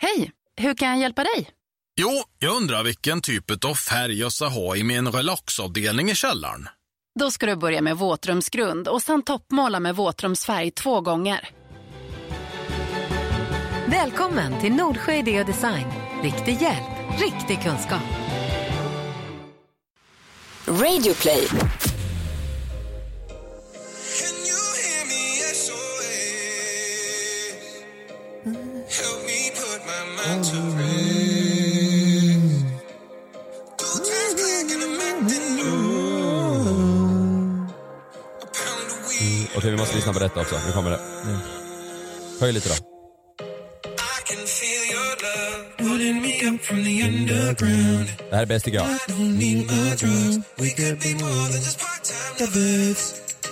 Hej, hur kan jag hjälpa dig? Jo, jag undrar vilken typ av färg jag ska ha i min relaxavdelning i källaren. Då ska du börja med våtrumsgrund och sen toppmåla med våtrumsfärg två gånger. Välkommen till Nordsjö Idé och Design. Riktig hjälp, riktig kunskap. Radio play. Okej, vi måste lyssna på detta också. Nu kommer det. Höj lite då. Det här är bäst tycker jag.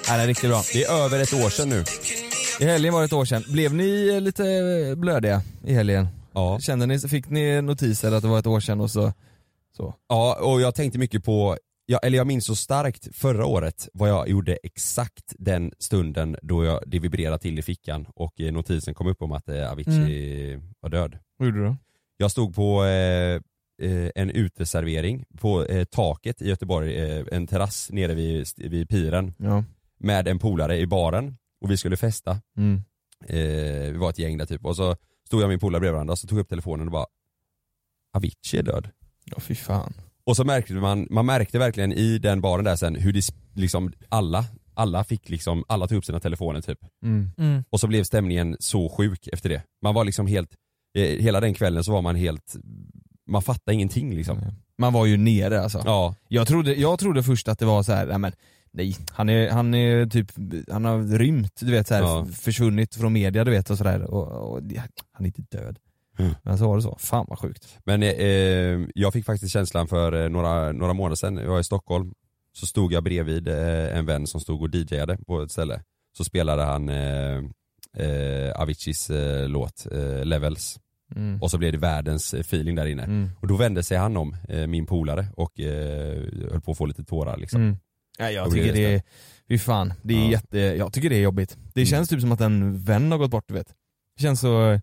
Ja, det är riktigt bra. Det är över ett år sedan nu. I helgen var det ett år sedan. Blev ni lite blödiga i helgen? Ja. Kände ni, fick ni notiser att det var ett år sedan och så? så. Ja, och jag tänkte mycket på, ja, eller jag minns så starkt förra året vad jag gjorde exakt den stunden då jag, det vibrerade till i fickan och eh, notisen kom upp om att eh, Avicii var död. Vad gjorde du då? Jag stod på eh, eh, en uteservering på eh, taket i Göteborg, eh, en terrass nere vid, vid piren Ja. med en polare i baren och vi skulle festa. Mm. Eh, vi var ett gäng där typ och så stod jag och min polare bredvid varandra och så tog jag upp telefonen och bara Avicii är död. Ja fy fan. Och så märkte man, man märkte verkligen i den baren där sen hur det liksom alla, alla fick liksom, alla tog upp sina telefoner typ. Mm. Mm. Och så blev stämningen så sjuk efter det. Man var liksom helt, eh, hela den kvällen så var man helt, man fattade ingenting liksom. Man var ju nere alltså. Ja. Jag, trodde, jag trodde först att det var så här, nej men nej, han är, han är typ, han har rymt, du vet så här, Ja. försvunnit från media du vet och sådär och, och han är inte död. Mm. Men så var det så, fan vad sjukt. Men eh, eh, jag fick faktiskt känslan för eh, några, några månader sedan, jag var i Stockholm, så stod jag bredvid eh, en vän som stod och DJade på ett ställe. Så spelade han eh, eh, Aviciis eh, låt eh, Levels. Mm. Och så blev det världens feeling där inne. Mm. Och då vände sig han om, eh, min polare, och eh, höll på att få lite tårar liksom. Mm. Ja, jag tycker det det är, fy fan, det är Ja. jätte, jag tycker det är jobbigt. Det Mm. känns typ som att en vän har gått bort du vet. Det känns så,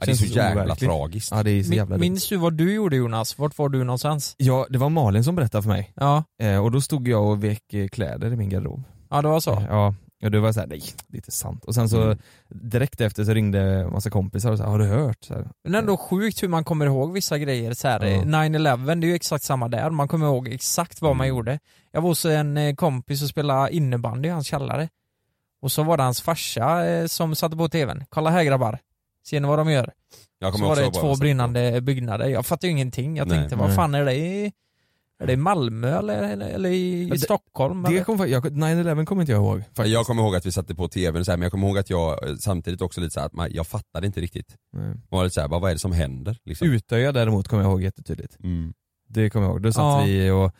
Ja, det är så jävla overkligt. tragiskt. Ja det är så jävla Min, minns du vad du gjorde Jonas? Vart var du någonstans? Ja, det var Malin som berättade för mig. Ja, Eh, och då stod jag och vek eh, kläder i min garderob. ja det var så. Eh, Ja, och det var såhär, nej det är inte sant. Och sen så Mm. direkt efter så ringde en massa kompisar och sa, har du hört? Så här, Men ändå sjukt hur man kommer ihåg vissa grejer. Så här, Ja. eh, 9-11, det är ju exakt samma där. Man kommer ihåg exakt vad man Mm. gjorde. Jag var hos en eh, kompis och spelade innebandy i hans källare. Och så var det hans farsa eh, som satte på tvn. Kolla här grabbar. Ser ni vad de gör? Jag Så var det två satt på. brinnande byggnader. Jag fattade ju ingenting. Jag Nej. tänkte, vad Nej. fan är det i, är det i Malmö eller, eller, eller i, det- Stockholm? det eller? kom, jag, 9-11 kommer inte jag ihåg. Faktiskt. Jag kommer ihåg att vi satte på tvn så här, men jag kommer ihåg att jag eh, samtidigt också lite så här, att man, jag fattade inte riktigt. Nej. Man var lite så här, vad, vad är det som händer? Liksom. Utöja däremot kommer jag ihåg jättetydligt. Mm. Det kommer jag ihåg. Då satt Ja. vi och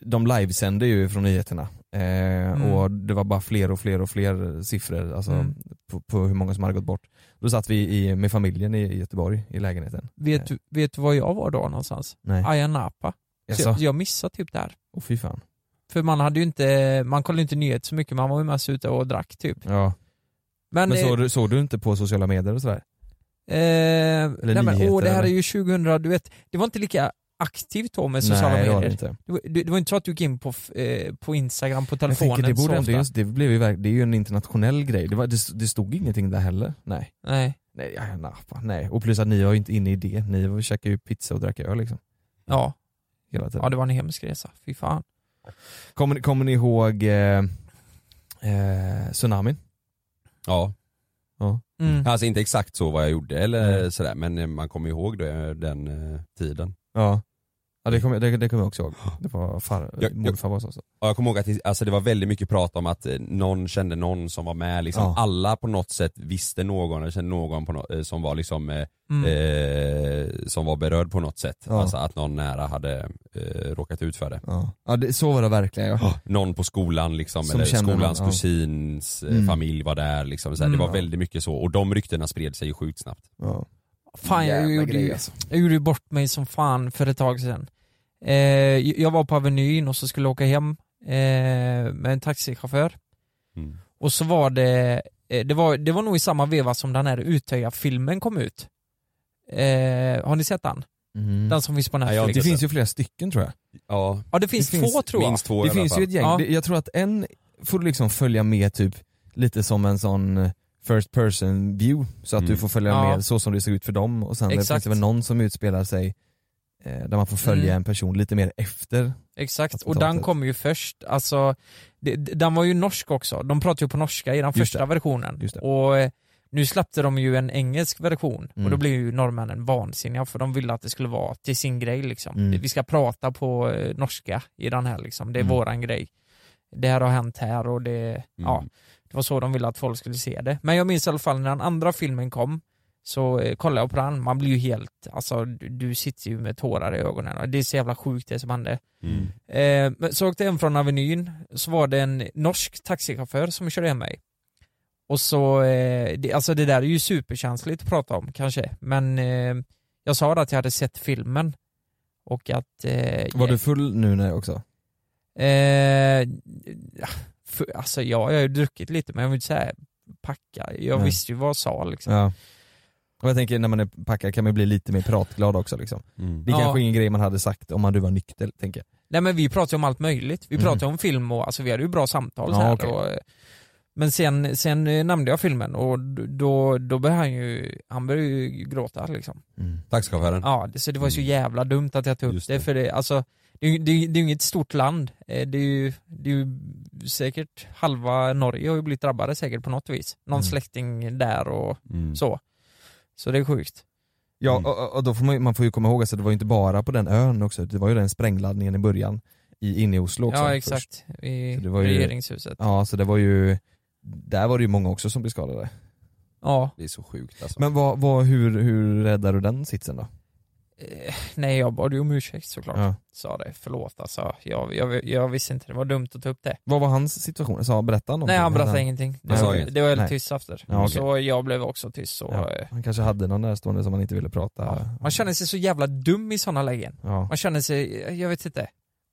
de livesände ju från nyheterna. Eh, Mm. Och det var bara fler och fler och fler siffror alltså, Mm. på, på hur många som hade gått bort. Då satt vi i, med familjen i, i Göteborg i lägenheten. Vet, du, vet du var jag var då någonstans? Nej. Ayia Napa. Så jag, jag missade typ där. Åh fy fan. För man hade ju inte, man kollade inte nyheter så mycket, man var ju mest ute och drack typ. Ja. Men, Men eh, såg du, såg du inte på sociala medier och sådär? eh, nej men nyheter, åh det här eller? är ju 2000, du vet, det var inte lika aktivt då med sociala Nej det det medier. inte. Det var, det, det var inte så att du gick in på, eh, på Instagram på Jag telefonen tänker, det, borde så just, det, blev ju, det är ju en internationell grej. Det, var, det, det stod ingenting där heller. Nej. Nej. Nej, ja, Napa, nej. Och plus att ni var ju inte inne i det. Ni var- käkade ju pizza och drack öl liksom. Ja, Hela tiden. ja det var en hemsk resa, fy fan. Kommer, ni- kommer ni ihåg eh, eh, tsunamin? Ja. Ja. Mm. Alltså inte exakt så vad jag gjorde eller Nej. sådär, men eh, man kommer ihåg det, den eh, tiden. Ja. Ja det kommer det, det kommer jag också ihåg. Det var far, Jag- morfar var så. Ja, jag kommer ihåg att det, alltså det var väldigt mycket prat om att eh, någon kände någon som var med, liksom. Ja. alla på något sätt visste någon eller kände någon på nå- eh, som var liksom eh, Mm. eh, som var berörd på något sätt. Ja. Alltså att någon nära hade eh, råkat ut för det. Ja, ja det, så var det verkligen ja. Någon på skolan liksom, Som eller skolans någon, kusins Mm. familj var där liksom. Så här, Mm. det var väldigt mycket så, och de ryktena spred sig ju sjukt snabbt. ja. Fan jag gjorde, grej, alltså. jag gjorde bort mig som fan för ett tag sedan. Eh, jag var på Avenyn och så skulle jag åka hem eh, med en taxichaufför. Mm. Och så var det, eh, det var, det var nog i samma veva som den här Utöja-filmen kom ut. Eh, har ni sett den? Mm. Den som finns på Netflix? inte Det finns ju flera stycken tror jag. Ja, Ja det finns Det två finns tror jag. minst två i Det alla finns fall. ju ett gäng, Ja. Det- jag tror att en får du liksom följa med typ lite som en sån first person view så att Mm. du får följa Ja. med så som det ser ut för dem och sen Exakt. finns det väl någon som utspelar sig där man får följa Mm. en person lite mer efter. Exakt, och den kom ju först, alltså det, den var ju norsk också, de pratar ju på norska i den Just första det. versionen. Och eh, nu släppte de ju en engelsk version Mm. och då blev ju norrmännen vansinniga för de ville att det skulle vara till sin grej liksom. Mm. Vi ska prata på eh, norska i den här liksom, det är Mm. våran grej. Det här har hänt här och det, ja, det var så de ville att folk skulle se det. Men jag minns i alla fall när den andra filmen kom så eh, kollade jag på den, man blir ju helt, alltså du, du sitter ju med tårar i ögonen och det är så jävla sjukt det som hände. Mm. Eh, så åkte jag hem från Avenyn, så var det en norsk taxichaufför som körde hem mig. Och så, eh, det, alltså det där är ju superkänsligt att prata om kanske, men eh, jag sa det att jag hade sett filmen och att... Eh, Var du full nu när också? Eh, för, alltså ja, jag har ju druckit lite men jag vill inte säga packa, jag Nej. visste ju vad jag sa liksom. Ja. Och jag tänker när man är packad kan man bli lite mer pratglad också liksom. Mm. Det är Ja. kanske ingen grej man hade sagt om man du var nykter, tänker jag. Nej men vi pratade om allt möjligt, vi Mm. pratade om film och alltså vi hade ju bra samtal Ja, så här okej. och, Men sen, sen eh, nämnde jag filmen och då, då började han ju, han började ju gråta liksom. Taxichauffören. Ja, det, så det var så Mm. jävla dumt att jag tog upp det. det. för det, alltså det, det, är- det är ju inget stort land, Eh, det är ju, det är ju säkert halva Norge har ju blivit drabbade säkert på något vis. Någon Mm. släkting där och Mm. så. Så det är sjukt. Ja Mm. och, och då får man, man får ju komma ihåg att det var ju inte bara på den ön också, det var ju den sprängladdningen i början i, inne i Oslo också Ja först. exakt, i det var ju- regeringshuset. Ja så det var ju, där var det ju många också som blev skadade. Ja, Det är så sjukt alltså. Men vad, vad, hur, hur räddade du den sitsen då? Eh, nej jag bad ju om ursäkt såklart. Ja. Sa det, förlåt alltså. Jag, jag, jag visste inte, det var dumt att ta upp det. Vad var hans situation? Sa, berättade han någonting? Nej han berättade ingenting. Det, Han sa var, det var Nej. tyst efter. Ja, okej. Så jag blev också tyst så. Ja. eh, Han kanske hade någon närstående som han inte ville prata. Man känner sig så jävla dum i sådana lägen. Man känner sig, jag vet inte.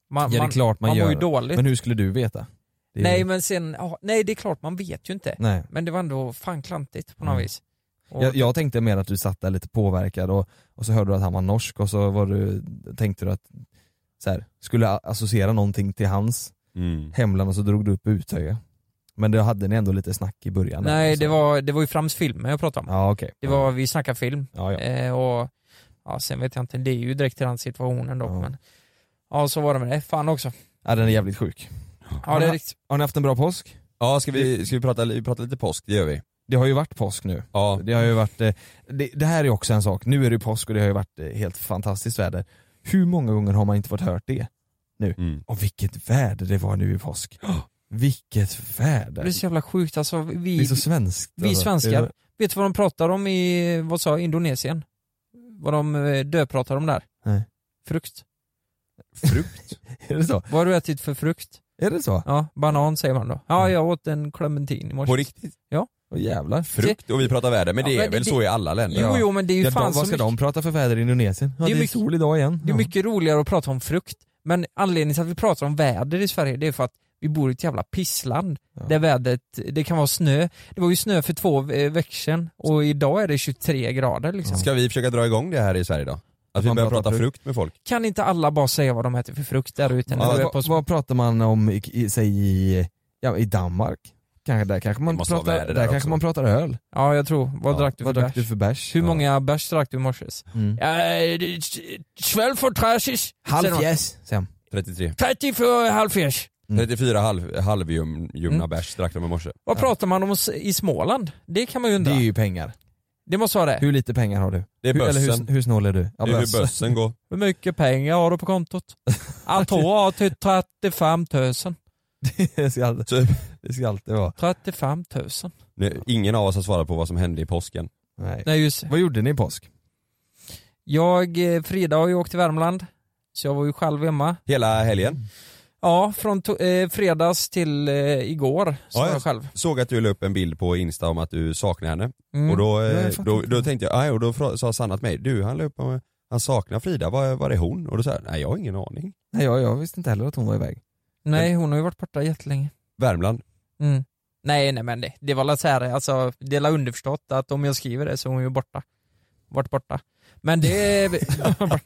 Man, ja det är klart man, man gör mår ju dåligt. Men hur skulle du veta? Nej men sen, nej det är klart man vet ju inte. Nej. Men det var ändå fan klantigt på något Mm. vis. Och, Jag, jag tänkte mer att du satt där lite påverkad och, och så hörde du att han var norsk och så var du, tänkte du att så här, skulle associera någonting till hans Mm. hemland och så drog du upp Utöja. Men då hade ni ändå lite snack i början? nej så. det var, det var ju Frams filmer jag pratade om. Ja okej. Det var, vi snackade film. Ja, ja. Eh, och ja, sen vet jag inte, det är ju direkt till den situationen dock Ja. men Ja så var det med det, fan också. ja den är jävligt sjuk. Ja det är riktigt. Har ni haft en bra påsk? Ja, ska vi, ska vi prata, vi prata lite påsk? Det gör vi. Det har ju varit påsk nu. Ja. Det har ju varit, eh, det, det här är också en sak, nu är det påsk och det har ju varit eh, helt fantastiskt väder. Hur många gånger har man inte fått hört det? Mm. Och vilket väder det var nu i påsk. Vilket väder. Det är så jävla sjukt alltså. Det är Vi, så svenskt. vi alltså. svenskar, Det vet du vad de pratar om i, vad sa Indonesien? Vad de eh, döpratar om där? Nej. Frukt. Frukt? är, det så? Vad har du ätit för frukt? Är det så? Ja, banan säger man då. Ja, jag åt en clementin i morse. På riktigt? Åh jävlar. Frukt? Och vi pratar väder, men det Ja, är men väl det- så i alla länder? Jo, jo men det är ju Ja, fan de, vad ska mycket, de prata för väder i Indonesien? Ja, Det det är är, mycket- sol idag igen. det är mycket roligare att prata om frukt. Men anledningen till att vi pratar om väder i Sverige, det är för att vi bor i ett jävla pissland. Ja. Där vädret, det kan vara snö. Det var ju snö för två veckor sedan och idag är det 23 grader liksom. Ska vi försöka dra igång det här i Sverige då? Att vi börjar prata frukt. frukt med folk? Kan inte alla bara säga vad de äter för frukt där ute? Ja, är vad, på vad pratar man om i, i, säg i, ja, i Danmark? Kanske, där kanske man Det pratar, där där kanske man pratar öl. Ja jag tror, vad Ja, drack du för Vad drack bärs? du för bärs? Hur Ja. många bärs drack du i morse? Mm. Svälj för trashis. Halvfjäs, han. 33. 30 för halvfjärs. Mm. 34 halv, halvljumna Mm. bärs drack de i morse. Vad pratar man om i Småland? Det kan man ju Det undra. är Det, ju pengar. måste vara det. Hur lite pengar har du? Det är Hur, eller bössen. hur, hur snål är du? Ja, Det är hur bössen. bössen går. Hur mycket pengar har du på kontot? Jag har till 35 000. det, ska alltid, Typ. det ska alltid vara. 35 000. Nu, Ingen av oss har svarat på vad som hände i påsken. Nej. Nej just Vad gjorde ni i påsk? Jag, eh, Frida har ju åkt till Värmland. Så jag var ju själv hemma. Hela helgen. Ja, från to- eh, fredags till eh, igår så Ja, jag själv. Såg att du la upp en bild på Insta om att du saknar henne. Mm. Och då, eh, då, då tänkte jag, aj, och då fra- sa Sanna till mig, du han la upp om han saknar Frida, var, var är hon? Och då sa jag, nej jag har ingen aning. Nej jag, jag visste inte heller att hon var iväg. Nej hon har ju varit borta jättelänge. Värmland. Mm. Nej nej men det, det var la så här, alltså det är underförstått att om jag skriver det så är hon ju borta. Varit borta. Men det är...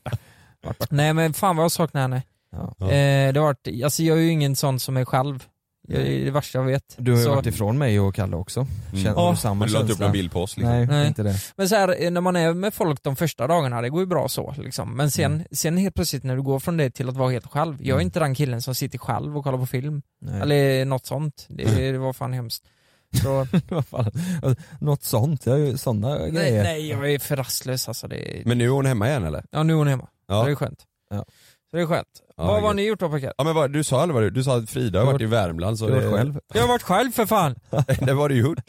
Nej men fan vad jag saknar henne. Ja. Eh, det har varit, alltså jag är ju ingen sån som är själv. Det är det värsta jag vet. Du har ju Så- varit ifrån mig och Kalle också. Mm. Känner Ja. du samma du la inte upp någon bild på oss liksom. Nej, Nej. inte det. Men så här, eh, när man är med folk de första dagarna, det går ju bra så liksom. Men sen, Mm. sen helt plötsligt när du går från det till att vara helt själv. Jag är Mm. inte den killen som sitter själv och kollar på film. Nej. Eller något sånt. Det, det var fan hemskt. Så, fan, Något sånt, jag har ju sådana nej, grejer. nej, jag är för rastlös alltså. Det, Men nu är hon hemma igen eller? ja nu är hon hemma. Ja. Det är skönt. Ja. Så det är skönt. Ja, vad har ni gjort då pojkar? Ja men vad, du sa aldrig vad du, du sa att Frida har varit i Värmland så Du har varit själv. Jag har varit själv för fan! det var du gjort.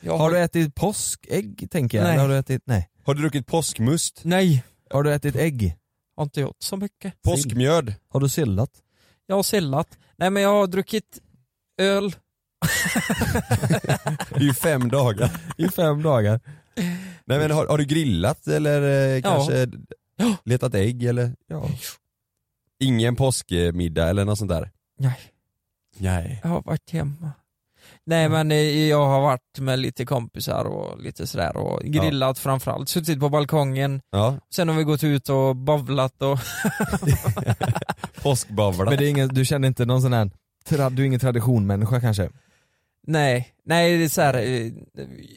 Jag Har du ätit påskägg tänker jag? Nej. Eller Har du ätit, nej. Har du druckit påskmust? Nej, Har du ätit ägg? har inte gjort så mycket. Påskmjöd? Har du sillat? Jag har sillat. Nej men jag har druckit öl. Det är ju fem dagar. I fem dagar. Nej men har, har du grillat eller eh, kanske Ja. Letat ägg eller? Ja. Ingen påskmiddag eller något sånt där? Nej, Nej. jag har varit hemma. Nej men eh, jag har varit med lite kompisar och lite sådär och grillat framförallt. Suttit på balkongen, Ja, sen har vi gått ut och bovlat och... påskbavla. Men det är ingen, du känner inte någon sån här, du är ingen traditionmänniska kanske? Nej, nej det är såhär, eh,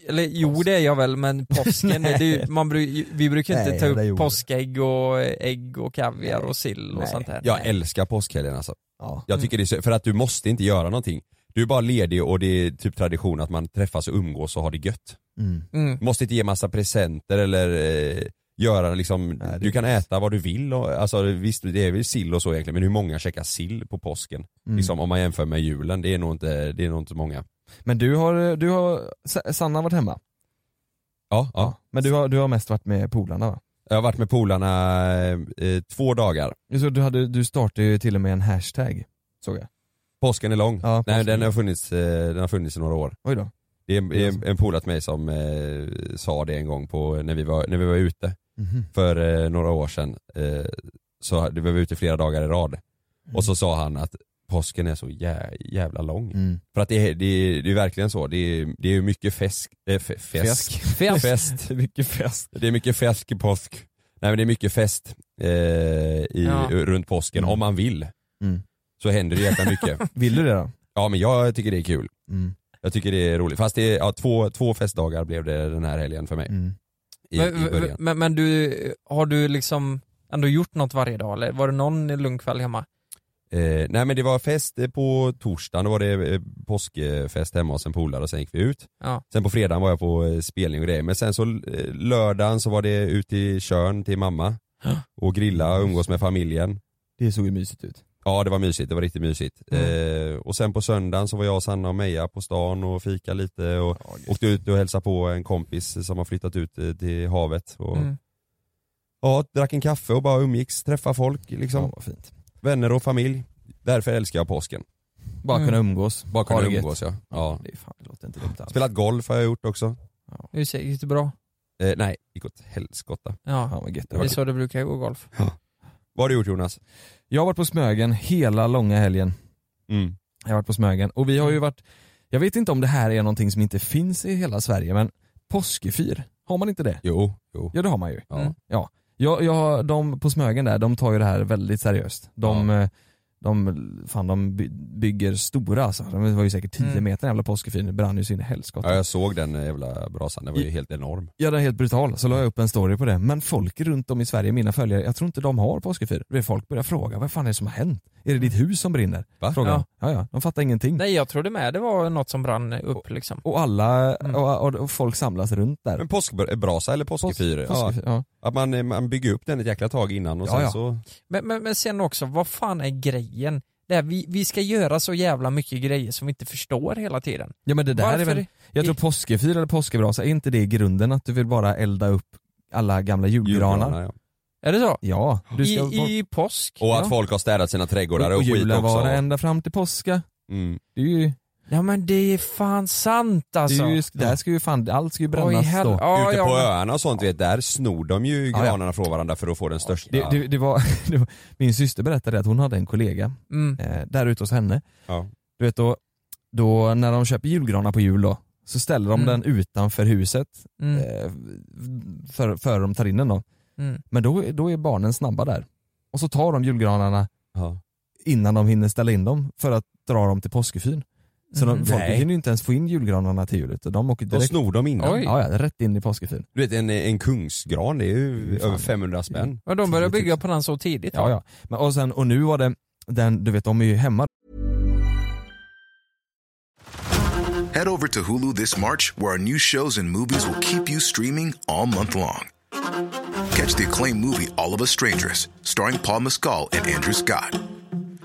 eller jo det är jag väl men påsken, det är ju, man vi brukar inte Nej, ta upp påskägg och eh, ägg och kaviar och sill och Nej. sånt där. Jag Nej. älskar påskhelgen alltså. Ja. Jag tycker det är så, för att du måste inte göra någonting. Du är bara ledig och det är typ tradition att man träffas och umgås och har det gött. Mm. Mm. Måste inte ge massa presenter eller eh, göra liksom, Nej, du kan äta vad du vill och, alltså visst det är väl sill och så egentligen men hur många käkar sill på påsken? Mm. Liksom om man jämför med julen, det är nog inte, det är nog inte många. Men du har, du har, Sa- Sanna har varit hemma? Ja, ja. Men du har, du har mest varit med polarna va? Jag har varit med polarna eh, två dagar. Så du, hade, du startade ju till och med en hashtag, såg jag. Påsken är lång. Ja, Nej påsken. den har funnits, eh, den har funnits i några år. Oj då. Det är, är en polare till mig som eh, sa det en gång på, när, vi var, när vi var ute Mhm. för eh, några år sedan. Eh, så vi var ute flera dagar i rad. Och så sa han att påsken är så jä, jävla lång. Mm. För att det är, det är, det är verkligen så, det är, det är mycket fäsk, äh, f- fäsk. Fest. fest. Det är mycket fest. Det är mycket fäsk i påsk. Nej men det är mycket fest eh, i, Ja. runt påsken, Mm. om man vill. Mm. Så händer det jäkla mycket. Vill du det då? Ja men jag tycker det är kul. Mm. Jag tycker det är roligt. Fast det är, ja, två, två festdagar blev det den här helgen för mig. Mm. I, Men, i början. men, men du, har du liksom ändå gjort något varje dag eller var det någon lugn kväll hemma? Eh, nej men det var fest eh, på torsdagen, då var det eh, påskfest hemma hos en polare och sen gick vi ut. Ja. Sen på fredagen var jag på eh, spelning och grejer, men sen så lördagen så var det ut i Tjörn till mamma och grilla och umgås med familjen. Det såg ju mysigt ut. Ja det var mysigt, det var riktigt mysigt. Mm. Eh, och sen på söndagen så var jag, Sanna och Meja på stan och fika lite och åkte ut och hälsade på en kompis som har flyttat ut till havet. Och, Mm. Ja, drack en kaffe och bara umgicks, träffa folk liksom. Ja, vad fint. Vänner och familj. Därför älskar jag påsken. Bara Mm. kunna umgås. Bara kunna det gött. umgås ja. ja. Det, är fan, det låter inte dumt alls. Spelat golf har jag gjort också. Ser- gick det bra? Eh, nej, gick åt helskotta. Ja, Fan vad gött det det var. är så det brukar gå golf. Vad har du gjort Jonas? Jag har varit på Smögen hela långa helgen. Mm. Jag har varit på Smögen och vi har ju varit, jag vet inte om det här är någonting som inte finns i hela Sverige men påskefyr, har man inte det? Jo, jo. Ja det har man ju. Ja. Mm. Ja. Jag, jag, de på Smögen där, de tar ju det här väldigt seriöst. De, eh, de, fan, de by- bygger stora alltså. De var ju säkert 10 Mm. meter den jävla påskefyren, det brann ju så in i helskotta. Ja, jag såg den jävla brasan, den var ju helt enorm. Ja den är helt brutal, så la jag upp en story på det. Men folk runt om i Sverige, mina följare, jag tror inte de har påskefyr. Det är Folk börjar fråga, vad fan är det som har hänt? Är det ditt hus som brinner? Va? Frågar Ja. de. Ja, ja, de fattar ingenting. Nej jag trodde med det var något som brann upp liksom. Och alla, Mm. och, och, och folk samlas runt där. Men påskbrasa eller påskefyr? Ja. Påskefyr, ja. Att man, eh, man bygger upp den ett jäkla tag innan och Ja, sen ja. så... Men, men, men sen också, vad fan är grejen? Det här, vi, vi ska göra så jävla mycket grejer som vi inte förstår hela tiden. Ja men det där Varför? är väl, jag tror påskefyr eller påskebrasa, är inte det i grunden att du vill bara elda upp alla gamla julgranar? Julgranar, ja. Är det så? Ja, du ska I, I påsk? Och att Ja. folk har städat sina trädgårdar och, och skit julen också. var ända fram till påska. Mm. Det är ju, Ja men det är fan sant det alltså. är ju där ska ju fan, allt ska ju Oj, brännas hel- då. ja, Ute ja, på men- öarna och sånt vet, där snor de ju Ja, ja. granarna från varandra för att få den största. Det, det, det, var, det var, min syster berättade att hon hade en kollega Mm. eh, där ute hos henne. Ja. Du vet då, då när de köper julgranar på jul då, så ställer de Mm. den utanför huset Mm. eh, för, för de tar in den då. Mm. Men då, då är barnen snabba där. Och så tar de julgranarna Ja. innan de hinner ställa in dem för att dra dem till påskefyr. Så de, folk Nej. hinner ju inte ens få in julgranarna till jul utan de åker De direkt snor dem innan. Oj. ja, ja, rätt in i påskefyr. Du vet en, en kungsgran, det är ju Fan. över 500 spänn. Och de började 10 000. bygga på den så tidigt Ja, ja. Men, och, sen, och nu var det den, du vet de är ju hemma Head over to Hulu this March, where our new shows and movies will keep you streaming all month long. Catch the acclaimed movie All of Us Strangers, starring Paul Mescal and Andrew Scott.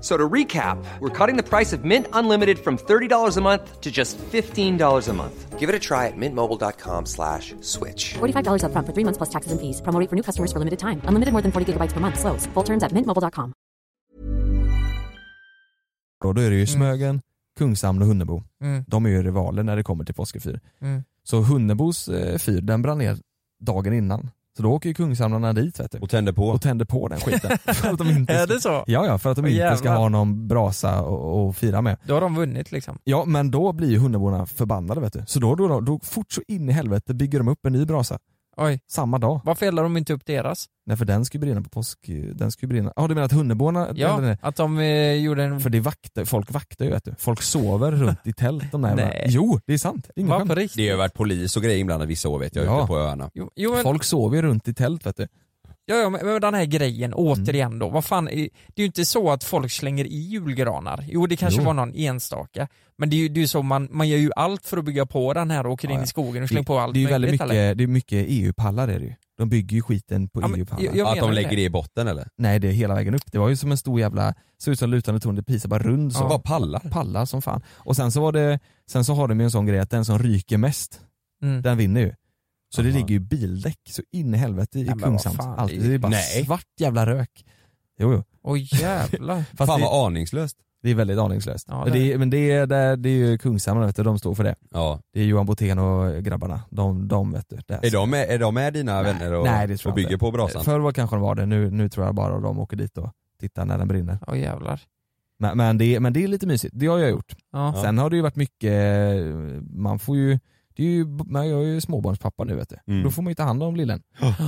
So to recap, we're cutting the price of Mint Unlimited from $30 a month to just $15 a month. Give it a try at mintmobile.com slash switch. $45 upfront for three months plus taxes and fees. Promo rate for new customers for limited time. Unlimited more than 40 gigabytes per month. Slows. Full terms at mintmobile.com. då är det ju Smögen, Kungshamn och Hunnebo. Mm. De är ju rivaler när det kommer till påskefyr. Mm. Så Hunnebos eh, fyr, den brann ner dagen innan. Så då åker ju Kungshamnarna dit vet du. Och tänder på. Och tänder på den skiten. för att de inte Är ska, det så? ja, ja, för att de Åh, inte ska jävlar. ha någon brasa och, och fira med. Då har de vunnit liksom. Ja men då blir ju Hunneborna förbannade vet du. Så då, då, då, då fort så in i helvete bygger de upp en ny brasa. Oj. Samma dag. Varför eldar de inte upp deras? Nej för den ska ju brinna på påsk, den ska ju brinna. Ja du menar att Hunneborna, Ja, den, att de eh, gjorde en... för det vaktar, folk vaktar ju vet du. Folk sover runt i tält de där Nej. Jo det är sant, ingen skämt. på riktigt? Det har varit polis och grejer inblandade vissa år vet jag Ja. ute på öarna. Jo, jo, men, Folk sover ju runt i tält vet du. Ja, ja, men den här grejen, återigen då, vad fan, det är ju inte så att folk slänger i julgranar. Jo det kanske Jo. var någon enstaka, men det är ju det är så, man, man gör ju allt för att bygga på den här och åker Ja, in i skogen och slänger på allt det är ju väldigt mycket, eller? det är mycket EU-pallar är det ju. De bygger ju skiten på Ja, EU-pallar. att de lägger det. det i botten eller? Nej det är hela vägen upp. Det var ju som en stor jävla, såg ut som lutande torn, det pisar bara rund så. Ja. Bara pallar. Pallar som fan. Och sen så var det, sen så har de ju en sån grej att den som ryker mest, Mm. den vinner ju. Så det Aha. ligger ju bildäck så in i helvete i Kungshamn. Allt, det är- det bara Nej. svart jävla rök. Jo, jo. Oj jävlar. Fast Fan det, vad aningslöst. det är väldigt aningslöst. Ja, det det är, men det är, det, det är ju Kungshamn vet du, de står för det. Ja. Det är Johan Botén och grabbarna. De, de vet du. Det Är de med, är de med dina Nej. vänner och, Nej, det och bygger inte. på brasan? Förr var kanske de var det, nu, nu tror jag bara de åker dit och tittar när den brinner. Oj jävlar. Men, men, det, men det är lite mysigt, det har jag gjort. Ja. Sen har det ju varit mycket, man får ju, det är ju man jag är ju småbarnspappa nu vet du. Mm. Då får man ju ta hand om lillen.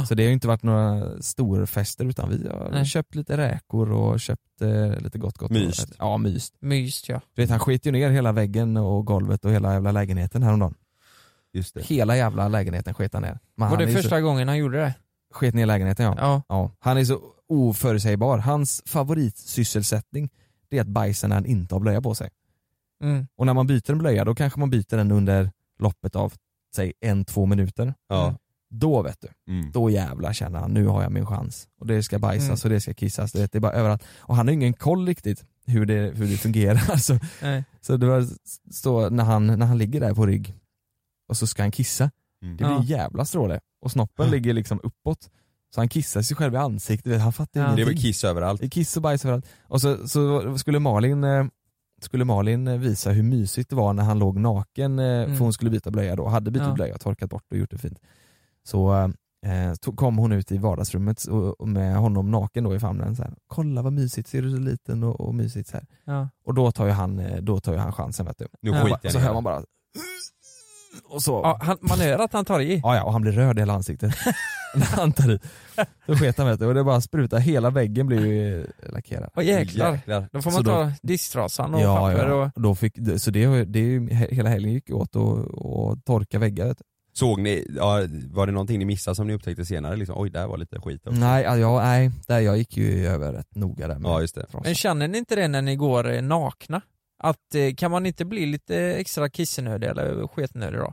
Så det har ju inte varit några storfester utan vi har Nej. köpt lite räkor och köpt eh, lite gott gott. Myst. Ja myst. Myst ja. Du vet han sket ju ner hela väggen och golvet och hela jävla lägenheten häromdagen. Just det. Hela jävla lägenheten sket han ner. Men Var det första gången han gjorde det? Så, sket ner lägenheten ja. Ja. ja. Han är så oförutsägbar. Hans favoritsysselsättning det är att bajsa när han inte har blöja på sig. Mm. Och när man byter en blöja då kanske man byter den under loppet av säg en, två minuter. Ja. Då vet du, Mm. då jävlar känner han nu har jag min chans. Och det ska bajsas Mm. och det ska kissas, det är bara överallt. Och han har ingen koll riktigt hur det, hur det fungerar. Så, Nej. så det var så när han, när han ligger där på rygg och så ska han kissa, Mm. det blir Ja. en jävla stråle. Och snoppen ligger liksom uppåt. Så han kissar sig själv i ansiktet, han fattar Ja. Det är ingenting. väl kiss överallt. Det är kiss och bajs överallt. Och så, så skulle Malin eh, skulle Malin eh, visa hur mysigt det var när han låg naken, eh, Mm. för hon skulle byta blöja då, hade bytt Ja. blöja, torkat bort och gjort det fint. Så eh, to- kom hon ut i vardagsrummet och, och med honom naken då i famnen så här. kolla vad mysigt, ser du så liten och, och mysigt så här. Ja. Och då tar ju han, eh, då tar ju han chansen vet du. Nu Ja. skiter Och jag så hör man bara och så, Ja, han, man hör att han tar i. Ja, ja, och han blir röd i hela ansiktet när han tar i. Så sket han vet du, och det bara sprutar, hela väggen blir ju lackerad. Åh jäklar. Jäklar. Då får Så man då- ta disktrasan och Ja, papper ja. och... Och då fick, så det, det är ju, he- hela helgen gick åt och, och torka väggar vet du. Såg ni, ja, var det någonting ni missade som ni upptäckte senare? Liksom, Oj, där var lite skit också. Nej, ja, ja, nej, där jag gick ju över rätt noga där med Ja, just det. frost. Men känner ni inte det när ni går eh, nakna? Att eh, kan man inte bli lite extra kissenödig eller sketnödig då?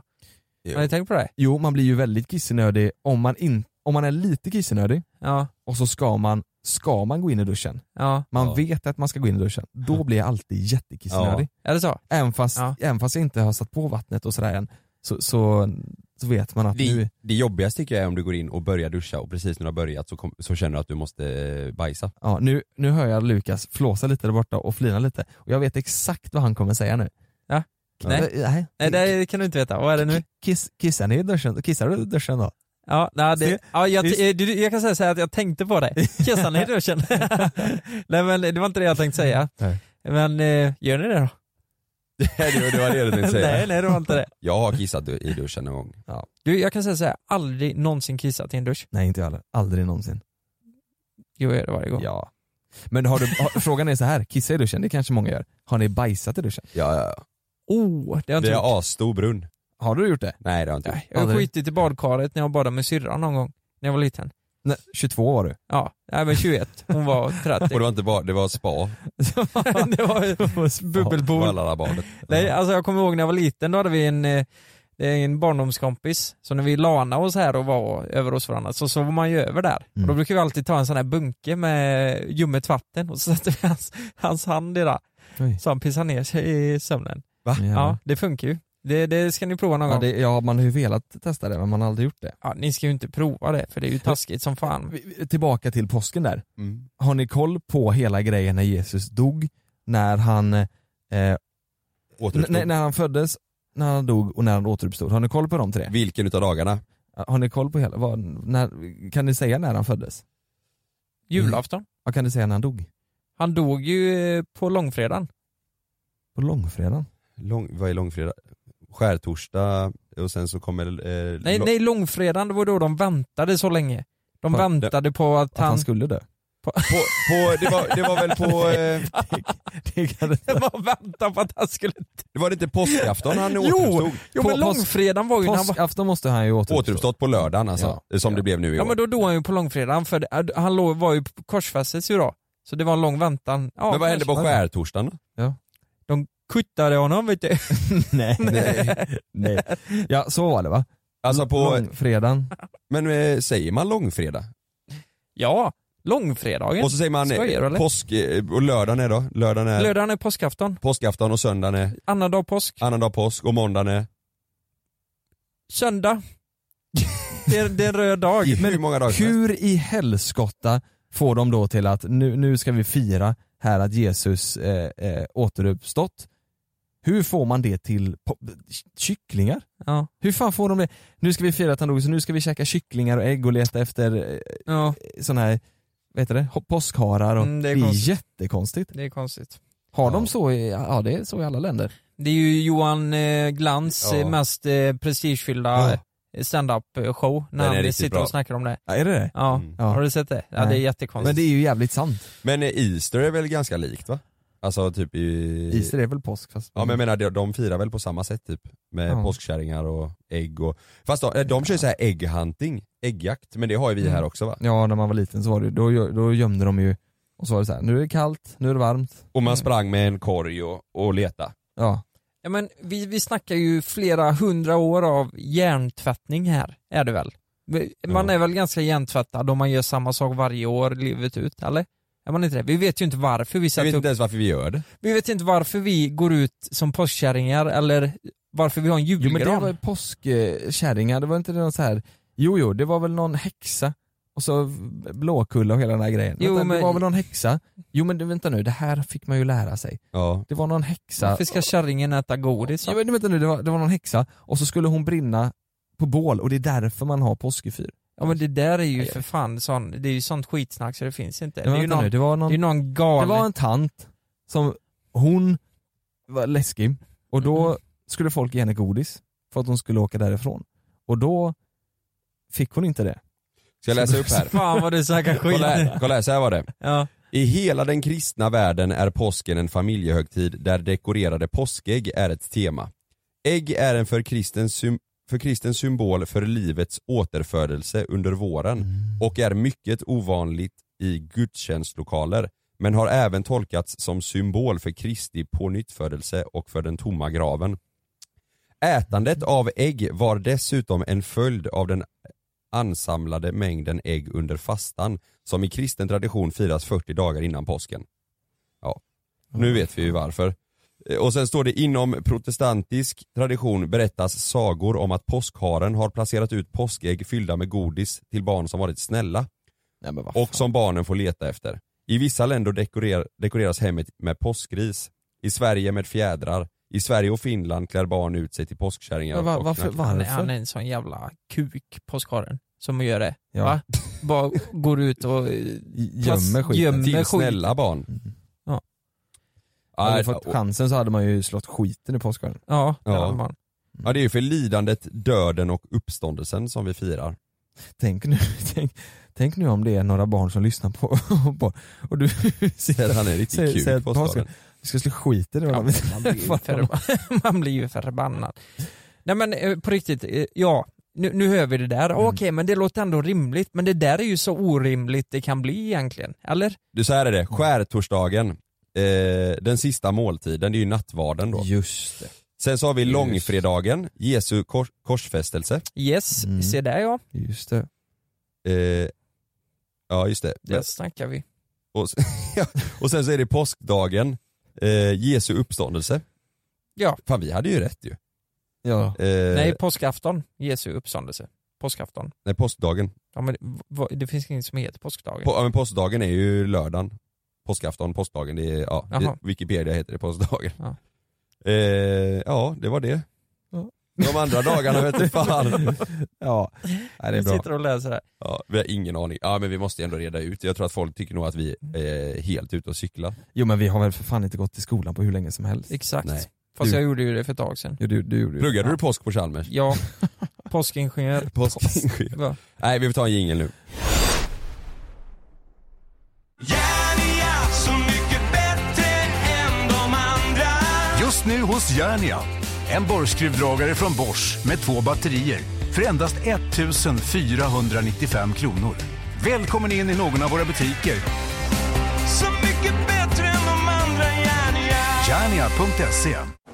Jo. Har ni tänkt på det? Jo, man blir ju väldigt kissenödig om man, in, om man är lite kissnödig Ja, och så ska man, ska man gå in i duschen, ja. man Ja. vet att man ska gå in i duschen, då blir jag alltid jättekissnödig. Är det så? Även, fast, Ja. även fast jag inte har satt på vattnet och sådär än, så, så, så vet man att nu, Det, det jobbigaste tycker jag är om du går in och börjar duscha och precis när du har börjat så, kom, så känner du att du måste eh, bajsa. ja, nu, nu hör jag Lukas flåsa lite där borta och flina lite och jag vet exakt vad han kommer säga nu. Ja. Nej. Eh, Nej, Nej det kan du inte veta. Vad är det nu? Kiss, kissar ni i duschen? Kissar du i duschen då? Ja, nej, det, ja jag, eh, jag kan säga så att jag tänkte på det. Kissar ni i duschen? nej men det var inte det jag tänkte säga. Nej. Men eh, gör ni det då? det, var, det var det du tänkte säga. nej, nej det var inte det. Jag har kissat i duschen en gång. Du, jag kan säga så här, aldrig någonsin kissat i en dusch. Nej inte jag heller, aldrig någonsin. Jo, jag gör det varje gång. Ja. Men har du, har, frågan är så här, kissa i duschen, det kanske många gör. Har ni bajsat i duschen? Ja, ja, ja. Oh, det har jag inte Det gjort. är asstor brunn. Har du gjort det? Nej det har jag inte gjort. Nej, Jag har Aldrig. skitit i badkaret när jag badade med syrran någon gång, när jag var liten. Nej, 22 var du. Ja, nej men 21, hon var Och 30. det var inte bara, det var spa. det var bubbelpool. Vallarbadet. Nej, alltså jag kommer ihåg när jag var liten, då hade vi en, eh, en barndomskompis, så när vi lanade oss här och var över hos varandra så sov man ju över där. Mm. Och då brukar vi alltid ta en sån här bunke med ljummet vatten och så sätter vi hans, hans hand i det, så han pissar ner sig i sömnen. Va? Ja, det funkar ju. Det, det ska ni prova någon Ja, gång. det, ja, man har ju velat testa det men man har aldrig gjort det. Ja, ni ska ju inte prova det, för det är ju taskigt som fan. Vi- Tillbaka till påsken där. Mm. Har ni koll på hela grejen när Jesus dog? När han, eh, Återuppstod. n- när han föddes, när han dog och när han återuppstod. Har ni koll på de tre? Vilken utav dagarna? Har ni koll på hela, vad, när, kan ni säga när han föddes? Julafton. Vad kan ni säga när han dog? Han dog ju eh, på långfredagen. På långfredagen? Lång, vad är långfredag? Skärtorsdag och sen så kommer... Eh, Nej, nej långfredagen, det var då de väntade så länge. De På- väntade på att Att han han... skulle dö? På, på, det, var, det var väl på... Eh, Det bara väntade på att han skulle... det var det inte påskafton han Jo! återuppstod? Jo På men långfredagen var ju var... Påskafton måste han ju återuppstå. Återuppstått på lördagen alltså, som det blev nu i Ja år. men då dog han ju på långfredagen för det, han låg, var ju på korsfästes ju då. Så det var en lång väntan. Ja, men vad hände på skärtorsdagen då? De kuttade honom vet du. nej, nej, nej. Ja så var det va? Alltså på, Långfredagen. men eh, säger man långfredag? Ja, långfredagen. Och så säger man Skojar eh, påsk, eh, och lördagen är då? Lördagen är Lördagen är påskafton, påskafton och söndagen är annandag påsk, annandag påsk och måndagen är söndag. Det är, det är en röd dag. hur många dagar. Hur i helskotta får de då till att nu, nu ska vi fira här att Jesus eh, eh, återuppstått? Hur får man det till kycklingar? Ja, Hur fan får de det? Nu ska vi fira att han dog så nu ska vi käka kycklingar och ägg och leta efter eh, ja, såna här, vad heter det, påskharar och Mm, det det är är, konstigt. jättekonstigt. det är konstigt. Har Ja. de så i, ja det är så i alla länder. Det är ju Johan eh, Glans Ja. eh, mest eh, prestigefyllda eh, stand-up eh, show när är han sitter bra. och snackar om det. Ja, är det det? Ja, Mm. Ja. har du sett det? Ja Nej. det är jättekonstigt. Men det är ju jävligt sant. Men Easter är väl ganska likt va? Alltså typ i... Easter är väl påsk fast Ja men jag menar de, de firar väl på samma sätt typ Med Ja. påskkärringar och ägg och Fast de, de kör ju såhär ägghunting, äggjakt, men det har ju vi Mm. här också va? Ja när man var liten så var det, då, då gömde de ju och så var det så här, nu är det kallt, nu är det varmt. Och man sprang med en korg och, och leta Ja. Ja men vi, vi snackar ju flera hundra år av hjärntvättning här, är det väl? Man Ja. är väl ganska hjärntvättad om man gör samma sak varje år livet ut, eller? Är man inte det? Vi vet ju inte varför vi Jag sätter vet upp, inte ens varför vi gör det vi vet inte varför vi går ut som påskkärringar eller varför vi har en Jo men det julgran. var påskkärringar, det var inte det någon så här. jo jo det var väl någon häxa och så Blåkulla och hela den här grejen. Jo, vänta, men- Det var väl någon häxa? Jo men vänta nu, det här fick man ju lära sig. Ja, Det var någon häxa. Varför ska kärringen äta godis? Ja, men vänta nu, det var, det var någon häxa och så skulle hon brinna på bål och det är därför man har påskefyr. Ja men det där är ju för fan sån, det är ju sånt skitsnack så det finns inte. Det Det var, är ju vänta nu, någon, det var det någon är ju någon Det galen... var en tant som, hon var läskig och då Mm. skulle folk ge henne godis för att hon skulle åka därifrån. Och då fick hon inte det. ska jag läsa upp här? Fan vad du snackar skit. Kolla här, kolla här, så här var det Ja. I hela den kristna världen är påsken en familjehögtid där dekorerade påskägg är ett tema. Ägg är en för kristen, sym- för kristen symbol för livets återfödelse under våren och är mycket ovanligt i gudstjänstlokaler men har även tolkats som symbol för Kristi pånyttfödelse och för den tomma graven. Ätandet av ägg var dessutom en följd av den ansamlade mängden ägg under fastan som i kristen tradition firas 40 dagar innan påsken. Ja, nu vet vi ju varför. Eh, Och sen står det inom protestantisk tradition berättas sagor om att påskharen har placerat ut påskägg fyllda med godis till barn som varit snälla Nej, och som barnen får leta efter. I vissa länder dekorer, dekoreras hemmet med påskris, i Sverige med fjädrar, i Sverige och Finland klär barn ut sig till påskkärringar Men va- och varför- knackar. Han är, Varför? han är en sån jävla kuk, påskharen, som gör det. Ja. Va? Bara går ut och eh, Gömmer skiten. gömmer Till skiten. snälla barn. Ja. Hade Ja, du fått chansen så hade man ju slått skiten i påskharen. Ja, det Ja. hade man. ja det är ju för lidandet, döden och uppståndelsen som vi firar. Tänk nu, tänk, tänk nu om det är några barn som lyssnar på, på och du Säger han är riktigt kul säger att påsken- Vi ska slå skiten i Ja, varandra. man, blir man blir ju förbannad. Nej men eh, på riktigt, eh, ja, nu, nu hör vi det där. Mm. Okej, men det låter ändå rimligt. Men det där är ju så orimligt det kan bli egentligen. Eller? Du, så här är det, skärtorsdagen, eh, den sista måltiden, det är ju nattvarden då. Just det. Sen så har vi Just. långfredagen, Jesu kors, korsfästelse. Yes, Mm. se där ja. Just det. Eh, ja just det. Där snackar vi. Och, och sen så är det påskdagen, eh, Jesu uppståndelse. Ja. Fan vi hade ju rätt ju. Ja. Eh, Nej, påskafton, Jesu uppståndelse. Påskafton. nej påskdagen. Ja, men det finns inget som heter påskdagen. På, ja, men påskdagen är ju lördagen. Påskafton, påskdagen, det är, ja, det. Wikipedia heter det påskdagen. Ja. Eh, ja, det var det. Ja. De andra dagarna vet du fan. Ja, Nej, det är bra. sitter och läser här. Ja, vi har ingen aning. Ja men vi måste ändå reda ut. Jag tror att folk tycker nog att vi är helt ute och cyklar. Jo men vi har väl för fan inte gått i skolan på hur länge som helst. Exakt. Nej. Fast Du- jag gjorde ju det för ett tag sedan. Jo, du, du gjorde Pluggade ja. du påsk på Chalmers? Ja, påskingenjör. Påskingenjör. Nej vi får ta en jingel nu. Just nu hos Järnia. En borrskruvdragare från Bosch med två batterier för endast 1495 kronor. Välkommen in i någon av våra butiker. Så mycket bättre än de andra Järnia. Järnia.se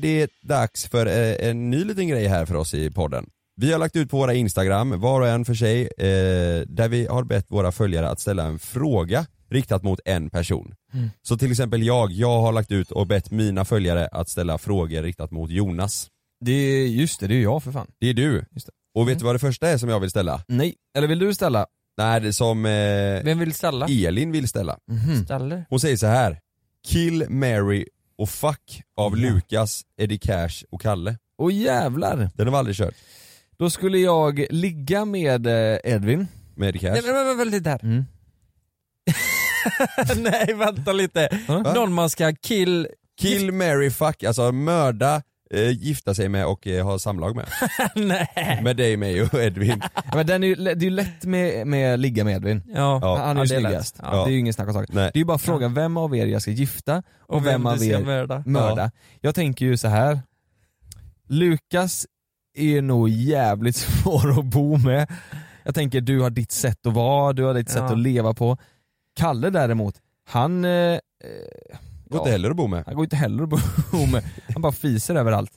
Det dags för eh, en ny liten grej här för oss i podden. Vi har lagt ut på våra Instagram, var och en för sig, eh, där vi har bett våra följare att ställa en fråga riktat mot en person. Mm. Så till exempel jag, jag har lagt ut och bett mina följare att ställa frågor riktat mot Jonas. Det är, just det, det är jag för fan. Det är du. Just det. Och vet du vad det första är som jag vill ställa? Nej, eller vill du ställa? Nej, det som eh, Vem vill ställa? Elin vill ställa. Mhm. Ställer? Hon säger så här. Kill, Mary och Fuck av Lukas, Eddie Cash och Kalle. Åh jävlar! Den har vi aldrig kört. Då skulle jag ligga med eh, Edvin. Med Eddie Cash. Nej men vänta lite där. Mm. Nej vänta lite. Va? Någon man ska kill... Kill, Mary, Fuck, alltså mörda, gifta sig med och eh, ha samlag med. Nej. Med dig, mig och Edvin. Ja, men den är ju, det är ju lätt med, med ligga med Edvin. Ja, Ja. Han är ju det är lätt. snyggast. Ja. Det är ju ingen snack om saken. Nej. Det är ju bara frågan vem av er jag ska gifta och, Och vem av du ska er mörda. mörda. Jag tänker ju så här. Lukas är nog jävligt svår att bo med. Jag tänker du har ditt sätt att vara, du har ditt sätt Ja. att leva på. Kalle däremot, han... Eh, eh, Går inte heller att bo med. Han går inte heller att bo med. Han bara fiser överallt.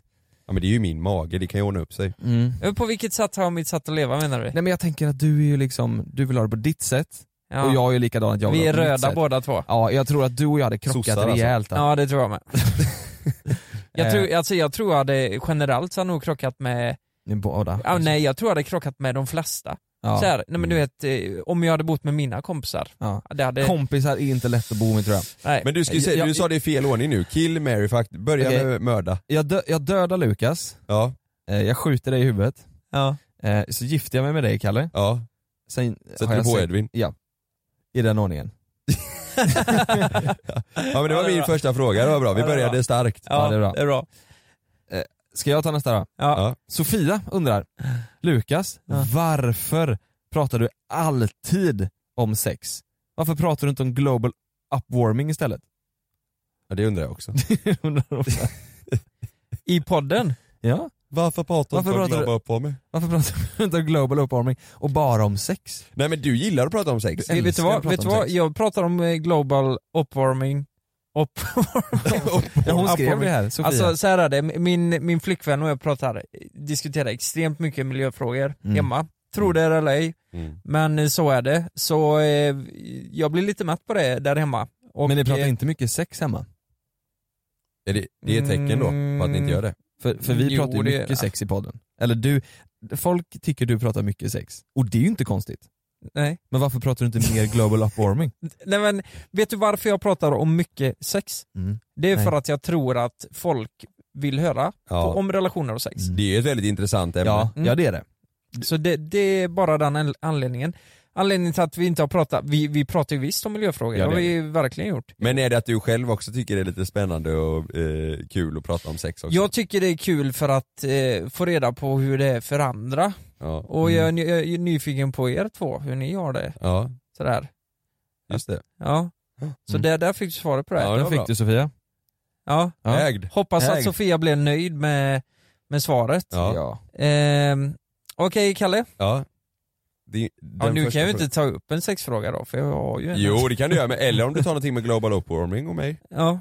Ja men det är ju min mage, det kan ju ordna upp sig. Mm. Men På vilket sätt har mitt sätt att leva menar du? Nej men jag tänker att du är ju liksom, du vill ha det på ditt sätt Ja. och jag är ju likadan att jag vill Vi ha är det på mitt röda sätt. båda två. Ja, jag tror att du och jag hade krockat Sossar alltså. rejält. alltså. Ja det tror jag med. jag, Eh. tror, alltså, jag tror jag hade generellt så hade jag nog krockat med, Ni båda. ja, nej jag tror jag hade krockat med de flesta. Ja. Så här, nej men du vet, eh, om jag hade bott med mina kompisar. Ja. Det hade, Kompisar är inte lätt att bo med tror jag. nej. Men du, ska ju säga, Jag- du sa det i fel ordning nu, kill, Mary, Fuck, börja Okej. med mörda. Jag, dö, jag dödar Lukas, Ja, eh, jag skjuter dig i huvudet, Ja. eh, så gifter jag mig med dig Kalle, ja. sen Sätter du på sex- Edvin? Ja. I den ordningen. Ja men det var min första fråga, det var bra. Vi började starkt. Ja, det är bra. Ska jag ta nästa då? Ja. Sofia undrar, Lukas, Ja. varför pratar du alltid om sex? Varför pratar du inte om global upwarming istället? Ja, det undrar jag också. Undrar de. I podden? ja, Varför pratar Varför du inte om på mig? varför pratar du inte om global uppvärmning och bara om sex? Nej men du gillar att prata om sex. älskar vet du vad, vet vad? sex. jag pratar om eh, global uppvärming Uppvärmning. Ja, hon skrev det här, Sofia. Alltså så här är det, min, min flickvän och jag pratar, diskuterar extremt mycket miljöfrågor Mm. hemma. Tror det eller ej, Mm. men så är det. Så eh, jag blir lite mätt på det där hemma. Och, Men ni pratar eh, inte mycket sex hemma? Är det, det är ett tecken då på att ni inte gör det? För, för vi Jo, pratar ju det- mycket sex i podden. Eller du, folk tycker du pratar mycket sex. Och det är ju inte konstigt. Nej. Men varför pratar du inte mer global upwarming? Nej men, vet du varför jag pratar om mycket sex? Mm. Det är Nej. för att jag tror att folk vill höra Ja. på, om relationer och sex. Det är ett väldigt intressant ämne. Ja, Mm. ja det är det. Så det, det är bara den an- anledningen. Anledningen till att vi inte har pratat, vi, vi pratar ju visst om miljöfrågor, Ja, det har vi verkligen gjort. Men är det att du själv också tycker det är lite spännande och eh, kul att prata om sex också? Jag tycker det är kul för att eh, få reda på hur det är för andra. Ja. Och jag, är ny- jag är nyfiken på er två, hur ni har det. Ja, Sådär. just det. Ja. Så Mm. där, där fick du svaret på det. Ja, Ja, det fick bra. du Sofia. Ja. Ja. Ägd. Hoppas att Ägd. Sofia blev nöjd med, med svaret. Ja. Ja. Ehm, Okej Kalle, Ja. Det, ja, nu kan jag ju inte ta upp en sexfråga då, för jag har ju en. Jo det kan du göra, men, eller om du tar någonting med global uppwarming och mig. Ja.